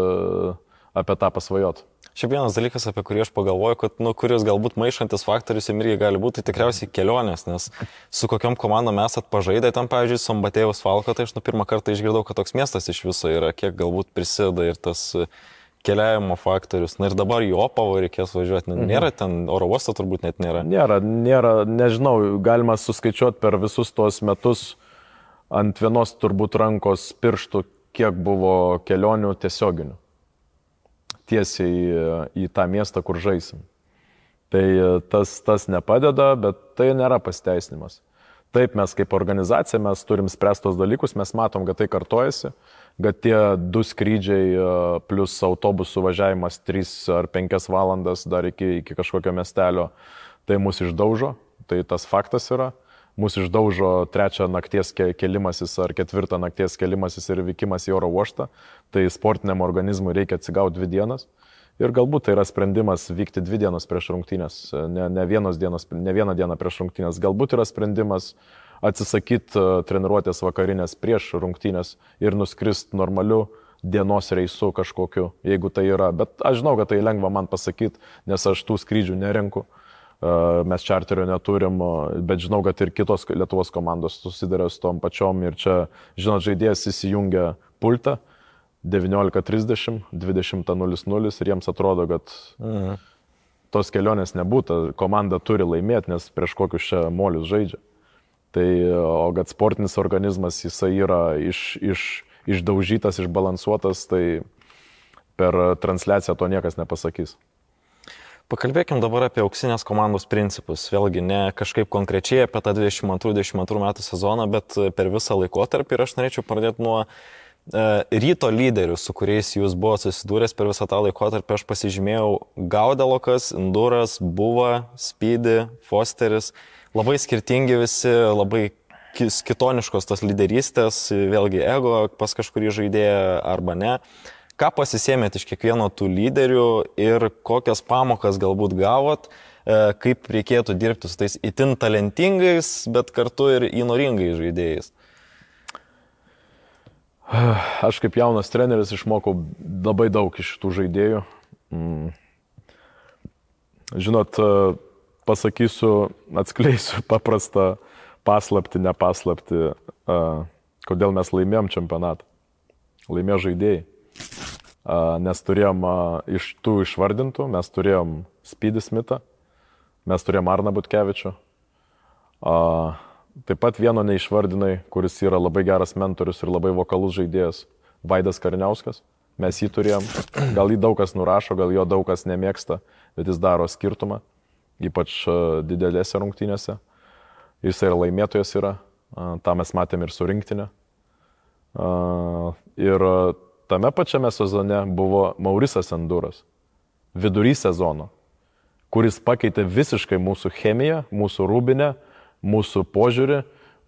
apie tą pasvajot. Šiaip vienas dalykas, apie kurį aš pagalvoju, kad, nu, kuris galbūt maišantis faktorius jam irgi gali būti, tai tikriausiai kelionės, nes su kokiam komandom esat pažaidę, tam, pavyzdžiui, Sambatėjus Falko, tai aš nu pirmą kartą išgirdau, kad toks miestas iš viso yra, kiek galbūt prisideda ir tas keliavimo faktorius. Na ir dabar į Opavą reikės važiuoti. Mhm. Nėra ten oro uosto turbūt net nėra. Nėra, nėra, nežinau, galima suskaičiuoti per visus tuos metus ant vienos turbūt rankos pirštų, kiek buvo kelionių tiesioginių. Tiesiai e, į tą miestą, kur žaisim. Tai e, tas, tas nepadeda, bet tai nėra pasteisinimas. Taip, mes kaip organizacija, mes turim spręstos dalykus, mes matom, kad tai kartojasi, kad tie du skrydžiai e, plus autobusų važiavimas 3 ar 5 valandas dar iki, iki kažkokio miestelio, tai mus išdaužo, tai tas faktas yra mūsų išdaužo trečią nakties kelimasis ar ketvirtą nakties kelimasis ir vykimas į oro uostą, tai sportiniam organizmui reikia atsigauti dvi dienas. Ir galbūt tai yra sprendimas vykti dvi dienas prieš rungtynės, ne, ne, dienos, ne vieną dieną prieš rungtynės. Galbūt yra sprendimas atsisakyti e, treniruotės vakarinės prieš rungtynės ir nuskrist normaliu dienos reisu kažkokiu, jeigu tai yra. Bet aš žinau, kad tai lengva man pasakyti, nes aš tų skrydžių nerenku. Uh, mes čarterio neturim, bet žinau, kad ir kitos Lietuvos komandos susiduria su tom pačiom ir čia, žinot, žaidėjas įsijungia pultą 19.30, 20.00 ir jiems atrodo, kad mhm. tos kelionės nebūtų, komanda turi laimėti, nes prieš kokius čia molius žaidžia. Tai, o kad sportinis organizmas jisai yra iš, iš, išdaužytas, išbalansuotas, tai per transliaciją to niekas nepasakys. Pakalbėkim dabar apie auksinės komandos principus. Vėlgi ne kažkaip konkrečiai apie tą 22-22 metų sezoną, bet per visą laikotarpį ir aš norėčiau pradėti nuo e, ryto lyderių, su kuriais jūs buvote susidūręs per visą tą laikotarpį. Aš pasižymėjau Gaudelokas, Enduras, Buva, Speedy, Fosteris. Labai skirtingi visi, labai kitoniškos tos lyderystės, vėlgi ego pas kažkurį žaidėją arba ne. Ką pasisėmėt iš kiekvieno tų lyderių ir kokias pamokas galbūt gavot, e, kaip reikėtų dirbti su tais itin talentingais, bet kartu ir įnoringais žaidėjais? Aš kaip jaunas treneris išmokau labai daug iš tų žaidėjų. Mm. Žinot, e, pasakysiu, atskleisiu paprastą paslapti, nepaslapti. E, kodėl mes laimėjom čempionatą. Laimėjo žaidėjai. Nes turėjom iš tų išvardintų, mes turėjom Speedy Smithą, mes turėjom Arną Butkevičių. Taip pat vieno neišvardinai, kuris yra labai geras mentorius ir labai vokalus žaidėjas, Vaidas Karniauskas. Mes jį turėjom, gal jį daug kas nurašo, gal jo daug kas nemėgsta, bet jis daro skirtumą, ypač didelėse rungtynėse. Jis yra laimėtojas yra, tą mes matėm ir su rinktinė. Ir tame pačiame sezone buvo Maurisas Enduras, vidury sezono, kuris pakeitė visiškai mūsų chemiją, mūsų rūbinę, mūsų požiūrį,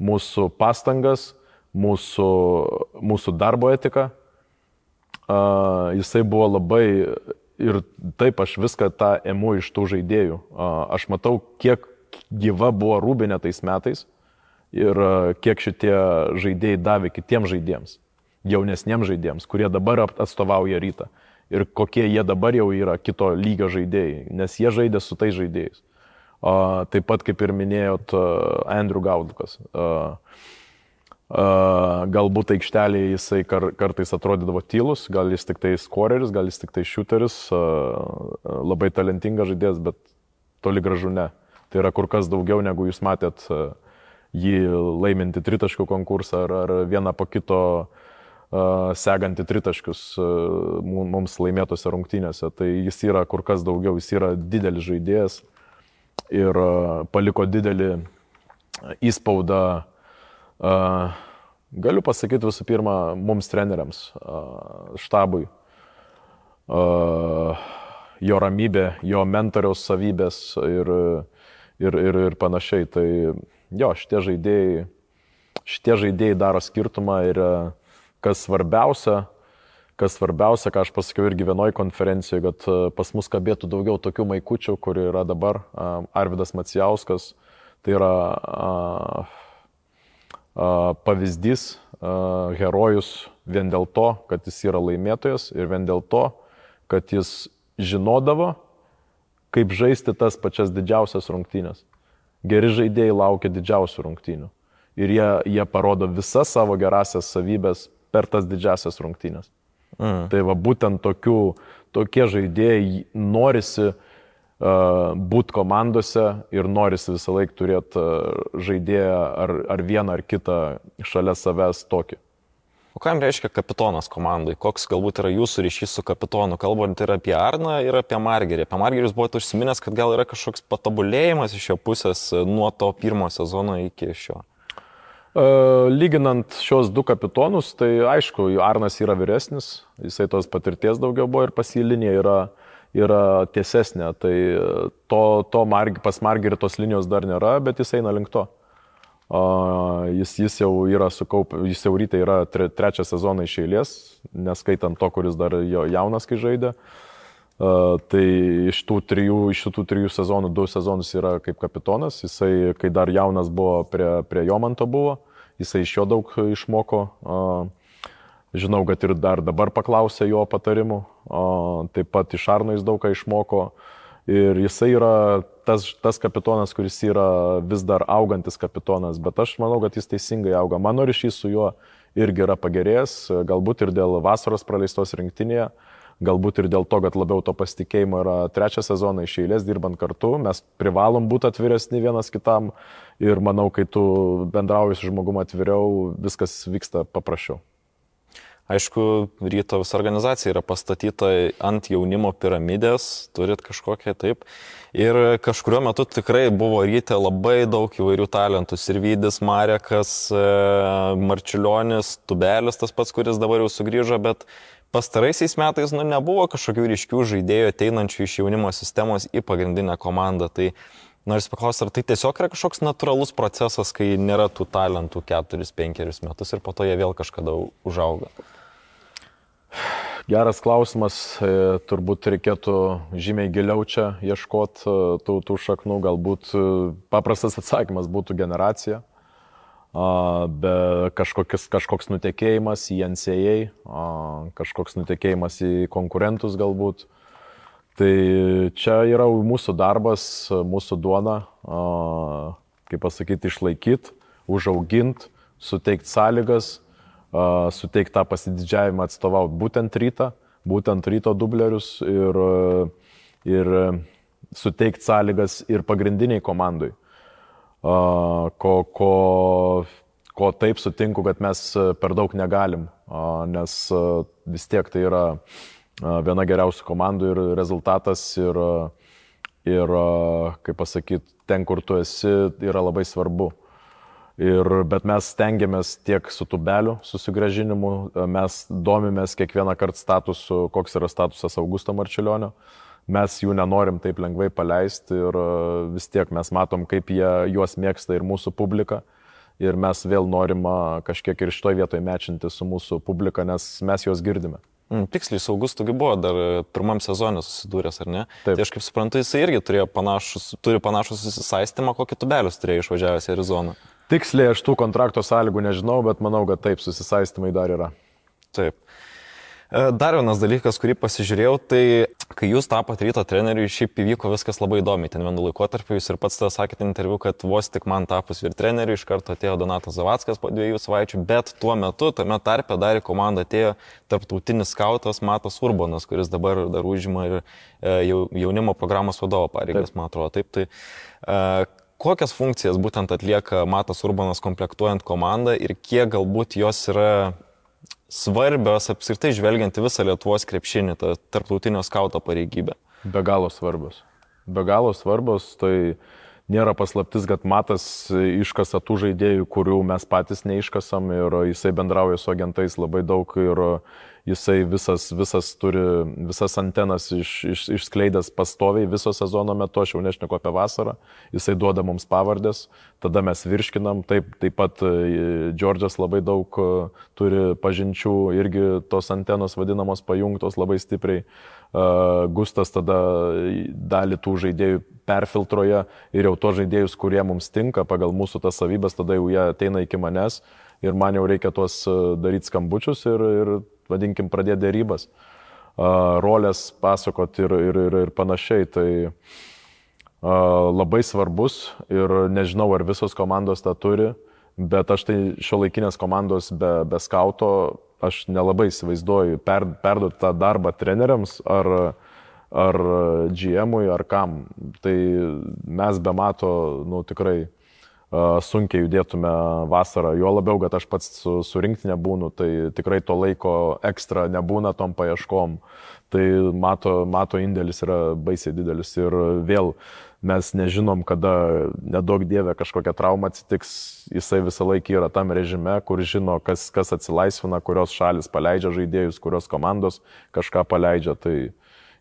mūsų pastangas, mūsų, mūsų darbo etiką. Jisai buvo labai ir taip aš viską tą emu iš tų žaidėjų. Aš matau, kiek gyva buvo rūbinė tais metais ir kiek šitie žaidėjai davė kitiems žaidėjams, jaunesniems žaidėjams, kurie dabar atstovauja rytą ir kokie jie dabar jau yra kito lygio žaidėjai, nes jie žaidė su tais žaidėjais. Uh, taip pat, kaip ir minėjot, uh, Andrew Gaudlukas. Uh, uh, galbūt aikštelėje jisai kar, kartais atrodydavo tylus, gal jis tik tai skoreris, gal jis tik tai šuteris, uh, labai talentingas žaidėjas, bet toli gražu ne. Tai yra kur kas daugiau, negu jūs matėt uh, jį laiminti tritaškių konkursą ar, ar vieną po kito uh, segantį tritaškius uh, mums laimėtose rungtynėse. Tai jis yra kur kas daugiau, jis yra didelis žaidėjas ir uh, paliko didelį įspaudą. Uh, galiu pasakyti visų pirma mums treneriams, uh, štabui. Uh, jo ramybė, jo mentoriaus savybės ir, ir, ir, ir panašiai. Tai jo, šitie žaidėjai, šitie žaidėjai daro skirtumą ir e, kas svarbiausia, kas svarbiausia, ką aš pasakiau irgi vienoj konferencijoje, kad e, pas mus kabėtų daugiau tokių maikučių, kur yra dabar Arvidas Macijauskas, tai yra a, a, pavyzdys, a, herojus vien dėl to, kad jis yra laimėtojas ir vien dėl to, kad jis žinodavo, kaip žaisti tas pačias didžiausias rungtynės geri žaidėjai laukia didžiausių rungtynių. Ir jie, jie parodo visas savo gerasias savybės per tas didžiasias rungtynės. Mm. Tai va būtent tokių, tokie žaidėjai norisi uh, būti komandose ir norisi visą laiką turėti uh, žaidėją ar, ar vieną ar kitą šalia savęs tokį. O ką jam reiškia kapitonas komandai? Koks galbūt yra jūsų ryšys su kapitonu, kalbant ir apie Arną, ir apie Margerį? Apie Margerį jūs buvote užsiminęs, kad gal yra kažkoks patobulėjimas iš jo pusės e, nuo to pirmo sezono iki šio. Uh, lyginant šios du kapitonus, tai aišku, Arnas yra vyresnis, jisai tos patirties daugiau buvo ir pasilinė yra, yra tiesesnė. Tai to, to margi, pas Margerį tos linijos dar nėra, bet jis eina link to. Uh, Jis, jis jau yra sukaupęs, jis jau ryte yra tre, trečią sezoną iš eilės, neskaitant to, kuris dar jaunas, kai žaidė. Uh, tai iš tų, trijų, iš tų trijų sezonų, du sezonus yra kaip kapitonas. Jisai, kai dar jaunas buvo, prie, prie Jomanto buvo, jisai iš jo daug išmoko. Uh, žinau, kad ir dar dabar paklausė jo patarimų. Uh, taip pat iš Arno jis daug ką išmoko. Ir jisai yra tas, tas kapitonas, kuris yra vis dar augantis kapitonas, bet aš manau, kad jis teisingai auga. Mano ryšys su juo irgi yra pagerėjęs, galbūt ir dėl vasaros praleistos rinktinėje, galbūt ir dėl to, kad labiau to pasitikėjimo yra trečią sezoną iš eilės dirbant kartu. Mes privalom būti atviresni vienas kitam ir manau, kai tu bendrauji su žmogumu atviriau, viskas vyksta paprasčiau. Aišku, ryto visa organizacija yra pastatyta ant jaunimo piramidės, turit kažkokią taip. Ir kažkurio metu tikrai buvo ryte labai daug įvairių talentų. Sirvydis, Marekas, e, Marčiulionis, Tubelis, tas pats, kuris dabar jau sugrįžo, bet pastaraisiais metais nu, nebuvo kažkokių ryškių žaidėjų ateinančių iš jaunimo sistemos į pagrindinę komandą. Tai Nors paklausti, ar tai tiesiog yra kažkoks natūralus procesas, kai nėra tų talentų 4-5 metus ir po to jie vėl kažkada užauga? Geras klausimas, e, turbūt reikėtų žymiai giliau čia ieškoti e, tų, tų šaknų, galbūt e, paprastas atsakymas būtų generacija, be kažkokis, kažkoks nutekėjimas į NCA, kažkoks nutekėjimas į konkurentus galbūt. Tai čia yra mūsų darbas, mūsų duona, kaip pasakyti, išlaikyti, užauginti, suteikti sąlygas suteikti tą pasididžiavimą atstovauti būtent rytą, būtent ryto dublerius ir, ir suteikti sąlygas ir pagrindiniai komandai. Ko, ko, ko taip sutinku, kad mes per daug negalim, nes vis tiek tai yra viena geriausių komandų ir rezultatas ir, ir kaip pasakyti, ten, kur tu esi, yra labai svarbu. Ir, bet mes stengiamės tiek su tubeliu susigražinimu, mes domimės kiekvieną kartą statusu, koks yra statusas Augusto Marčiulionio. Mes jų nenorim taip lengvai paleisti ir vis tiek mes matom, kaip jie juos mėgsta ir mūsų publika. Ir mes vėl norim kažkiek ir šitoje vietoje mečinti su mūsų publika, nes mes juos girdime. Mm, tiksliai, saugus togi buvo dar e, pirmam sezonė susidūręs, ar ne? Taip. Tai aš kaip suprantu, jisai irgi panašus, turi panašų susisaistymą, kokį tubelius turėjo išvažiavęs į Arizoną. Tiksliai aš tų kontrakto sąlygų nežinau, bet manau, kad taip, susisaistymai dar yra. Taip. E, dar vienas dalykas, kurį pasižiūrėjau, tai kai jūs tapote ryto treneriu, šiaip įvyko viskas labai įdomiai. Ten vienu laikotarpiu jūs ir pats tada sakėte interviu, kad vos tik man tapus ir treneriu, iš karto atėjo Donatas Zavackas po dviejų savaičių, bet tuo metu, tame tarpe dar į komandą atėjo tarptautinis skautas Matas Urbanas, kuris dabar dar užima ir e, jaunimo programos vadovo pareigas, man atrodo. Taip, tai, e, kokias funkcijas būtent atlieka Matas Urbanas komplektuojant komandą ir kiek galbūt jos yra svarbios apskritai žvelgiant į visą Lietuvos krepšinį, tą tarptautinio skauto pareigybę? Be galo svarbios. Be galo svarbios, tai nėra paslaptis, kad matas iškasa tų žaidėjų, kurių mes patys neiškasam ir jisai bendrauja su agentais labai daug ir jisai visas, visas turi, visas antenas iš, iš, išskleidęs pastoviai viso sezono metu, aš jau nešneku apie vasarą, jisai duoda mums pavardės, tada mes virškinam, taip, taip pat e, Džordžas labai daug e, turi pažinčių, irgi tos antenos vadinamos pajungtos labai stipriai. E, Gustas tada dalį tų žaidėjų perfiltroja ir jau to žaidėjus, kurie mums tinka pagal mūsų tas savybės, tada jau jie ateina iki manęs ir man jau reikia tuos daryti skambučius ir, ir vadinkim, pradėti dėrybas, rolės pasakot ir, ir, ir, ir panašiai. Tai labai svarbus ir nežinau, ar visos komandos tą turi, bet aš tai šio laikinės komandos be, be skauto, aš nelabai įsivaizduoju per, perduoti tą darbą treneriams ar, ar GM-ui ar kam. Tai mes be mato, nu tikrai sunkiai judėtume vasarą. Jo labiau, kad aš pats su, su rinktinė būnu, tai tikrai to laiko ekstra nebūna tom paieškom. Tai mato, mato indėlis yra baisiai didelis ir vėl mes nežinom, kada nedaug dievė kažkokia trauma atsitiks, jisai visą laiką yra tam režime, kur žino, kas, kas atsilaisvina, kurios šalis paleidžia žaidėjus, kurios komandos kažką paleidžia. Tai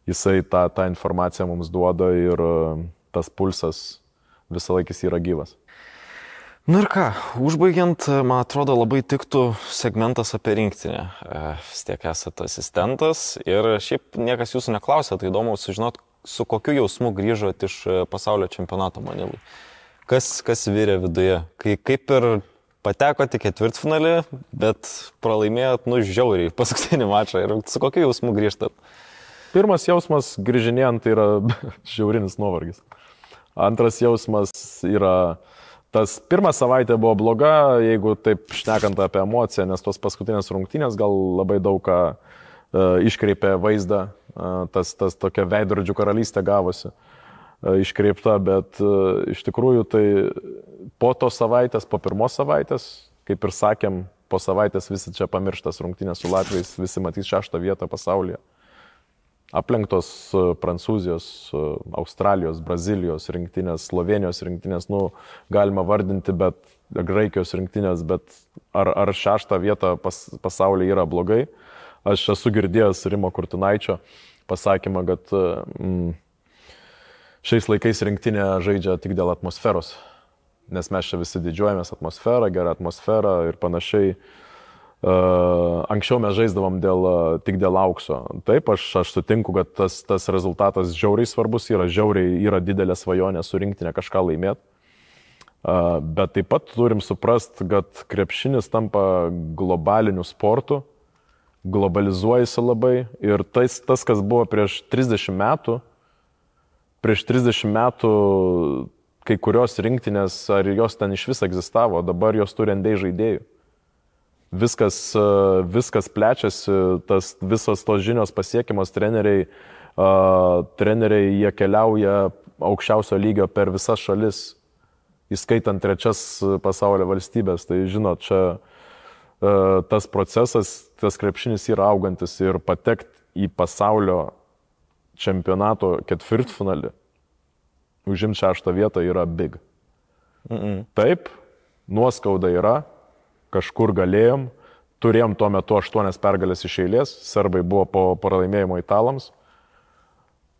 jisai tą, tą informaciją mums duoda ir tas pulsas visą laiką yra gyvas. Nu ir ką, užbaigiant, man atrodo, labai tiktų segmentas apie rinktinę. E, vis tiek esate asistentas ir šiaip niekas jūsų neklausė, tai įdomu sužinot, su kokiu jausmu grįžot iš e, pasaulio čempionato Manilai. Kas, kas vyrė viduje? Kai kaip ir patekote ketvirtfinalį, bet pralaimėjot, nu, žiauriai paskutinį mačą ir su kokiu jausmu grįžtat? Pirmas jausmas grįžinėjant tai yra žiaurinis nuovargis. Antras jausmas yra Tas pirmą savaitę buvo bloga, jeigu taip šnekant apie emociją, nes tos paskutinės rungtynės gal labai daug ką uh, iškreipė vaizdą, uh, tas, tas tokia veidrodžių karalystė gavosi uh, iškreipta, bet iš tikrųjų tai po tos savaitės, po pirmos savaitės, kaip ir sakėm, po savaitės visi čia pamirštas rungtynės su Latvijais, visi matys šeštą vietą pasaulyje aplenktos e, Prancūzijos, e, Australijos, Brazilijos rinktinės, Slovenijos rinktinės, nu, galima vardinti, bet Graikijos rinktinės, bet ar, ar šeštą vietą pas, pasaulyje yra blogai. Aš esu girdėjęs Rimo Kurtinaičio pasakymą, kad mm, šiais laikais rinktinė žaidžia tik dėl atmosferos, nes mes čia visi didžiuojamės atmosferą, gerą atmosferą ir panašiai. Uh, Anksčiau mes žaisdavom dėl, tik dėl aukso. Taip, aš, aš sutinku, kad tas, tas rezultatas žiauriai svarbus yra, žiauriai yra didelė svajonė surinkti ne kažką laimėti. Bet taip pat turim suprasti, kad krepšinis tampa globaliniu sportu, globalizuojasi labai ir tas, tas kas buvo prieš 30 metų, prieš 30 metų kai kurios rinktinės, ar jos ten iš vis egzistavo, dabar jos turi ND žaidėjų viskas, viskas plečiasi, tas, visos tos žinios pasiekimos treneriai, uh, treneriai jie keliauja aukščiausio lygio per visas šalis, įskaitant trečias pasaulio valstybės. Tai žinot, čia uh, tas procesas, tas krepšinis yra augantis ir patekti į pasaulio čempionato ketvirtfinalį, užimti šeštą vietą yra big. Mm -mm. Taip, nuoskauda yra, kažkur galėjom, turėjom tuo metu aštuonias pergalės iš eilės, serbai buvo po pralaimėjimo italams.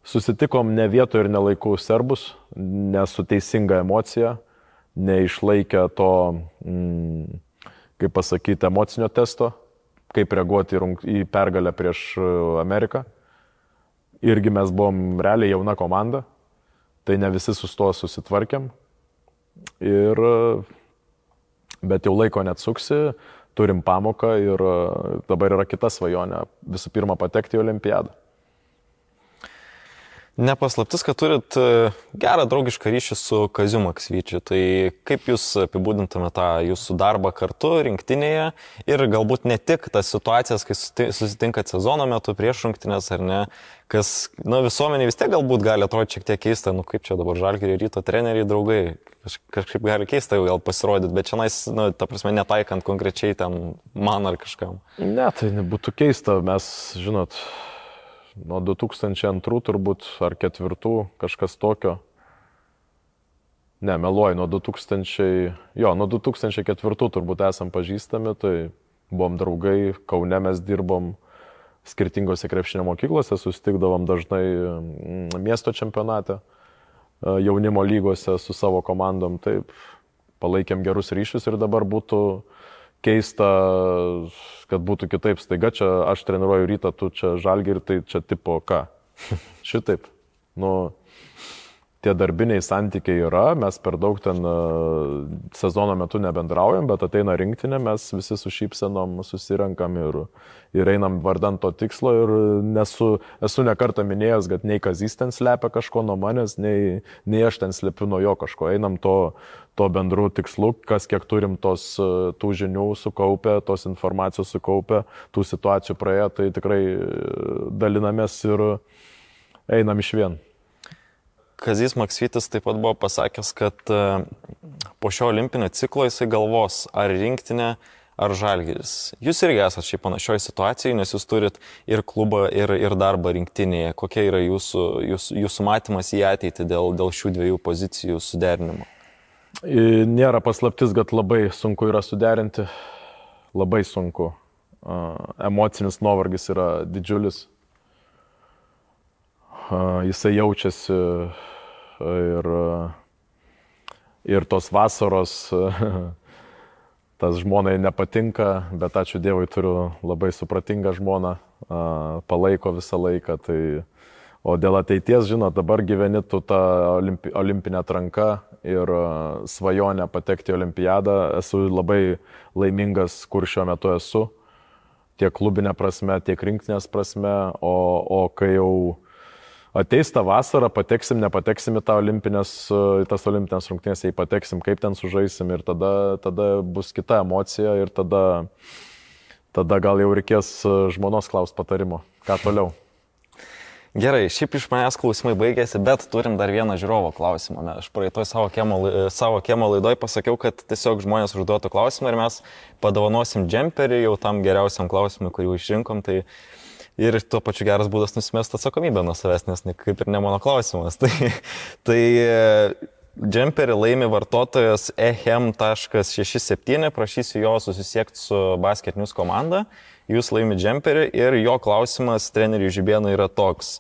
Susitikom ne vietoje ir nelaiku serbus, nesu teisinga emocija, neišlaikę to, mm, kaip pasakyti, emocinio testo, kaip reaguoti į pergalę prieš e, Ameriką. Irgi mes buvom realiai jauna komanda, tai ne visi su to susitvarkėm. Ir bet jau laiko neatsuksi, turim pamoką ir e, dabar yra kita svajonė - visų pirma patekti į olimpiadą. Nepaslaptis, kad turit e, gerą draugišką ryšį su Kaziu Maksvyčiu. Tai kaip jūs apibūdintumėte tą jūsų darbą kartu rinktinėje ir galbūt ne tik tas situacijas, kai susitinkat sezono metu prieš rungtinės ar ne, kas, na, visuomenė vis tiek galbūt gali atrodyti šiek tiek keista, nu kaip čia dabar žalgiriai ryto treneriai, draugai, Kaž, kažkaip gali keista jau gal pasirodyti, bet čia, na, ta prasme, netaikant konkrečiai ten man ar kažkam. Ne, tai nebūtų keista, mes, žinot, nuo 2002 turbūt ar 2004 kažkas tokio. Ne, meluoju, nuo 2000, jo, nuo 2004 turbūt esam pažįstami, tai buvom draugai, Kaune mes dirbom skirtingose krepšinio mokyklose, susitikdavom dažnai mm, miesto čempionate, e, jaunimo lygose su savo komandom, taip palaikėm gerus ryšius ir dabar būtų keista, kad būtų kitaip. Staiga čia aš treniruoju rytą, tu čia žalgi ir tai čia tipo ką. Šitaip. Nu, tie darbiniai santykiai yra, mes per daug ten uh, sezono metu nebendraujam, bet ateina rinktinė, mes visi su šypsenom susirenkam ir, ir einam vardant to tikslo ir nesu, esu nekartą minėjęs, kad nei Kazys ten slepia kažko nuo manęs, nei, nei aš ten slepiu nuo jo kažko. Einam to, to bendrų tikslų, kas kiek turim tos, tų žinių sukaupę, tos informacijos sukaupę, tų situacijų praėję, tai tikrai e, dalinamės ir einam iš vien. Kazys Maksvitis taip pat buvo pasakęs, kad e, po šio olimpinio ciklo jisai galvos, ar rinktinė, ar žalgeris. Jūs irgi esate šiaip panašioje situacijoje, nes jūs turit ir klubą, ir, ir darbą rinktinėje. Kokia yra jūsų, jūsų, jūsų matymas į ateitį dėl, dėl šių dviejų pozicijų suderinimo? Nėra paslaptis, kad labai sunku yra suderinti, labai sunku. Emocinis nuovargis yra didžiulis. Jisai jaučiasi ir, ir tos vasaros, tas žmonai nepatinka, bet ačiū Dievui turiu labai supratingą žmoną, palaiko visą laiką. Tai, o dėl ateities, žinot, dabar gyveni tu tą olimpi, olimpinę atranką ir svajonę patekti į olimpiadą. Esu labai laimingas, kur šiuo metu esu, tiek klubinė prasme, tiek rinktinės prasme, o, o kai jau ateis tą vasarą, pateksim, nepateksim į, olimpinės, į tas olimpinės rungtynės, jei pateksim, kaip ten sužaisim ir tada, tada bus kita emocija ir tada, tada gal jau reikės žmonos klaus patarimo, ką toliau. Gerai, šiaip iš manęs klausimai baigėsi, bet turim dar vieną žiūrovo klausimą. Aš praeitoj savo kiemo, savo kiemo laidoj pasakiau, kad tiesiog žmonės užduotų klausimą ir mes padovanosim džemperį jau tam geriausiam klausimui, kurį išrinkom. Tai ir tuo pačiu geras būdas nusimesti atsakomybę nuo savęs, nes kaip ir ne mano klausimas. Tai, tai džemperį laimi vartotojas ehem.67, prašysiu jo susisiekti su basketinius komanda jūs laimi džemperį ir jo klausimas treneriui Žibėnui yra toks.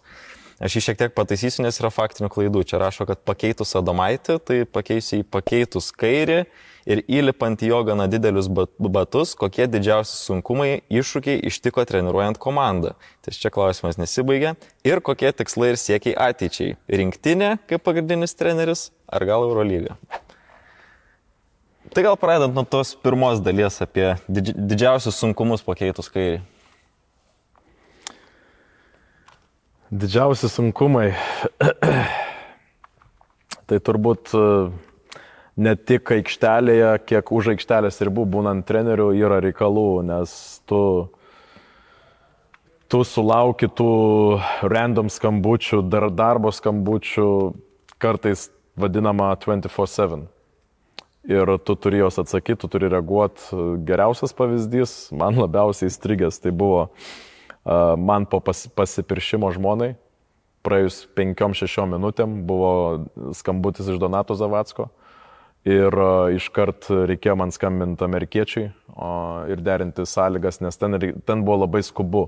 Aš jį šiek tiek pataisysiu, nes yra faktinių klaidų. Čia rašo, kad pakeitus Adomaitį, tai pakeisiu į pakeitus kairį ir įlipant į jo gana didelius batus, kokie didžiausi sunkumai, iššūkiai ištiko treniruojant komandą. Tai čia klausimas nesibaigia. Ir kokie tikslai ir siekiai ateičiai. Rinktinė kaip pagrindinis treneris ar gal Eurolyga? Tai gal pradedant nuo tos pirmos dalies apie didži didžiausius sunkumus pakeitus kairį. Didžiausi sunkumai. tai turbūt e, ne tik aikštelėje, kiek už aikštelės ribų būnant treneriu yra reikalų, nes tu, tu sulauki tų random skambučių, dar darbo skambučių, kartais vadinama 24-7. Ir tu turi jos atsakyti, tu turi reaguoti. Geriausias pavyzdys, man labiausiai įstrigęs, tai buvo man po pas, pasipiršimo žmonai, praėjus 5-6 minutėm buvo skambutis iš Donato Zavatsko. Ir iškart reikėjo man skambinti amerikiečiai o, ir derinti sąlygas, nes ten, ten buvo labai skubu.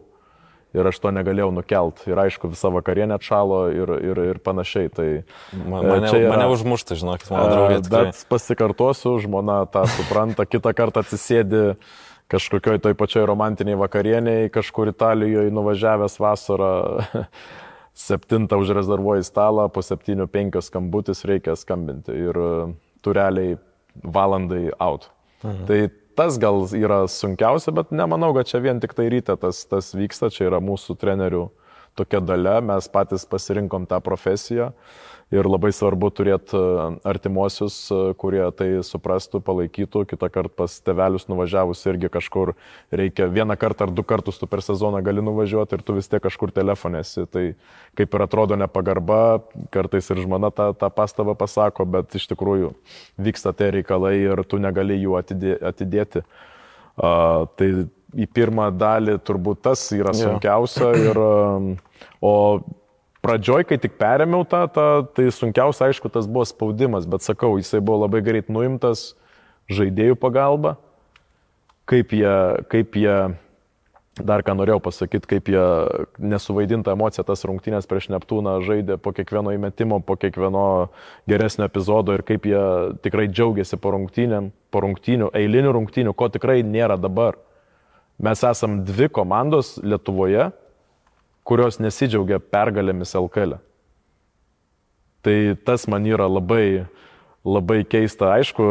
Ir aš to negalėjau nukelt. Ir aišku, visa vakarienė atšalo ir, ir, ir panašiai. Tai, Man, mane, yra, mane užmušta, žinokit, mano draugė. Tikrai. Bet pasikartosiu, žmona tą supranta, kitą kartą atsisėdi kažkokioj toj pačioj romantiniai vakarieniai, kažkur Italijoje nuvažiavęs vasarą. Septintą užrezervuoji stalą, po septynių penkios skambutis reikia skambinti. Ir tu realiai valandai out. Mhm. Tai tas gal yra sunkiausia, bet nemanau, kad čia vien tik tai ryte tas, tas vyksta, čia yra mūsų trenerių tokia dalia, mes patys pasirinkom tą profesiją. Uh, ir labai svarbu turėti e, artimuosius, e, kurie tai suprastų, palaikytų, kitą kartą pas tevelius nuvažiavus irgi kažkur reikia vieną kartą ar du kartus tu per sezoną gali nuvažiuoti ir tu vis tiek kažkur telefonėsi. Tai kaip ir atrodo nepagarba, kartais ir žmona tą, tą pastabą pasako, bet iš tikrųjų vyksta tie reikalai ir tu negali jų atidėti. Uh, tai į pirmą dalį turbūt tas yra sunkiausia. Ir, o pradžioj, kai tik perėmiau tą, tą, tai sunkiausia, aišku, tas buvo spaudimas, bet sakau, jisai buvo labai greit nuimtas žaidėjų pagalba, kaip jie, kaip jie, dar ką norėjau pasakyti, kaip jie nesuvaidinta emocija tas rungtynės prieš Neptūną žaidė po kiekvieno įmetimo, po kiekvieno geresnio epizodo ir kaip jie tikrai džiaugiasi po rungtynėm, po rungtynių, eilinių rungtynių, ko tikrai nėra dabar. Mes esam dvi komandos Lietuvoje, kurios nesidžiaugia pergalėmis LKL. E. Tai tas man yra labai, labai keista. Aišku,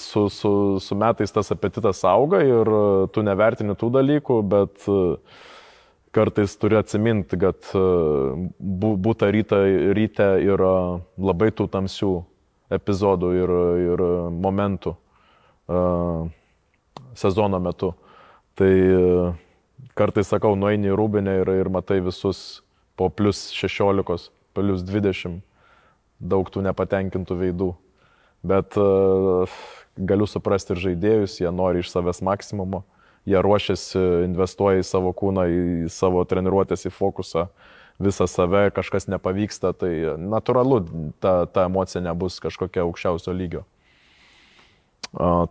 su, su, su metais tas apetitas auga ir tu nevertini tų dalykų, bet e, kartais turi atsiminti, kad e, būta ryte, ryte yra labai tų tamsių epizodų ir, ir momentų uh, sezono metu. Tai kartais sakau, nueini į rūbinę ir, ir matai visus po plus 16, plus 20, daug tų nepatenkintų veidų. Bet uh, galiu suprasti ir žaidėjus, jie nori iš savęs maksimumo, jie ruošiasi, investuoja į savo kūną, į savo treniruotės, į fokusą, visą save, kažkas nepavyksta, tai natūralu, ta, ta emocija nebus kažkokia aukščiausio lygio.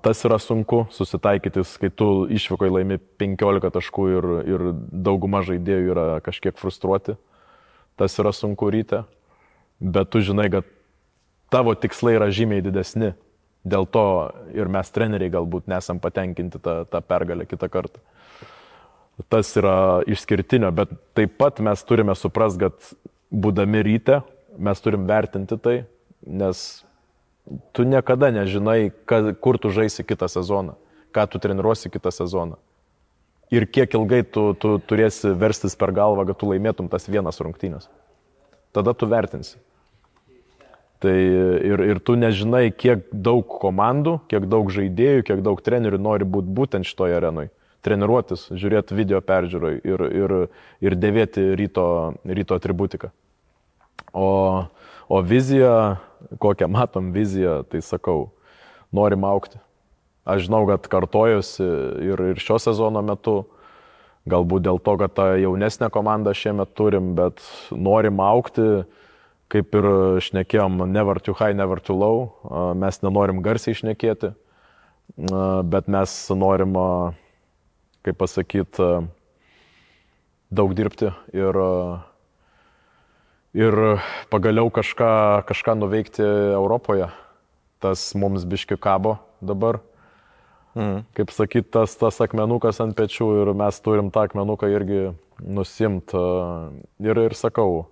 Tas yra sunku susitaikyti, kai tu išvykoje laimi 15 taškų ir, ir dauguma žaidėjų yra kažkiek frustruoti. Tas yra sunku ryte, bet tu žinai, kad tavo tikslai yra žymiai didesni. Dėl to ir mes treneriai galbūt nesam patenkinti tą, tą pergalę kitą kartą. Tas yra išskirtinio, bet taip pat mes turime suprasti, kad būdami ryte mes turim vertinti tai, nes tu niekada nežinai, kad, kur tu žaisi kitą sezoną, ką tu treniruosi kitą sezoną. Ir kiek ilgai tu, tu turėsi verstis per galvą, kad tu laimėtum tas vienas rungtynės. Tada tu vertinsi. Tai ir, ir tu nežinai, kiek daug komandų, kiek daug žaidėjų, kiek daug trenerių nori būti būtent šitoje arenoje. Treniruotis, žiūrėti video peržiūroj ir, ir, ir dėvėti ryto, ryto atributiką. O, o vizija kokią matom viziją, tai sakau, norim aukti. Aš žinau, kad kartojusi ir, ir šio sezono metu, galbūt dėl to, kad tą jaunesnę komandą šiemet turim, bet norim aukti, kaip ir šnekėjom, never too high, never too low. Mes nenorim garsiai šnekėti, bet mes norim, kaip pasakyti, daug dirbti ir ir pagaliau kažką, kažką nuveikti Europoje. Tas mums biški kabo dabar. Mm. Kaip sakyt, tas, tas akmenukas ant pečių ir mes turim tą akmenuką irgi nusimt. Ir, ir sakau,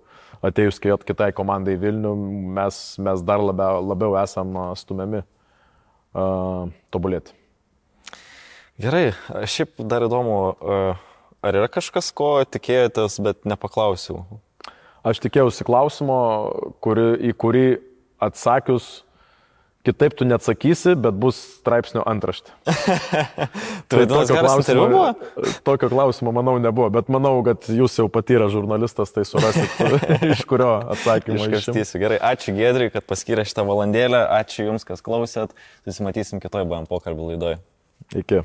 atėjus kitai komandai Vilnių, mes, mes dar labiau, labiau esam stumiami uh, tobulėti. Gerai, šiaip dar įdomu, ar yra kažkas, ko tikėjotės, bet nepaklausiau? Aš tikėjausi klausimo, kuri, į kurį atsakius Kitaip tu neatsakysi, bet bus straipsnio antraštė. tai interviu buvo? Tokio klausimo, manau, nebuvo, bet manau, kad jūs jau patyrę žurnalistas, tai surasit, iš kurio atsakymą iškastysiu. Gerai, ačiū Gedriui, kad paskyrė šitą valandėlę, ačiū Jums, kas klausėt, susimatysim kitoj BM pokalbį laidoje. Iki.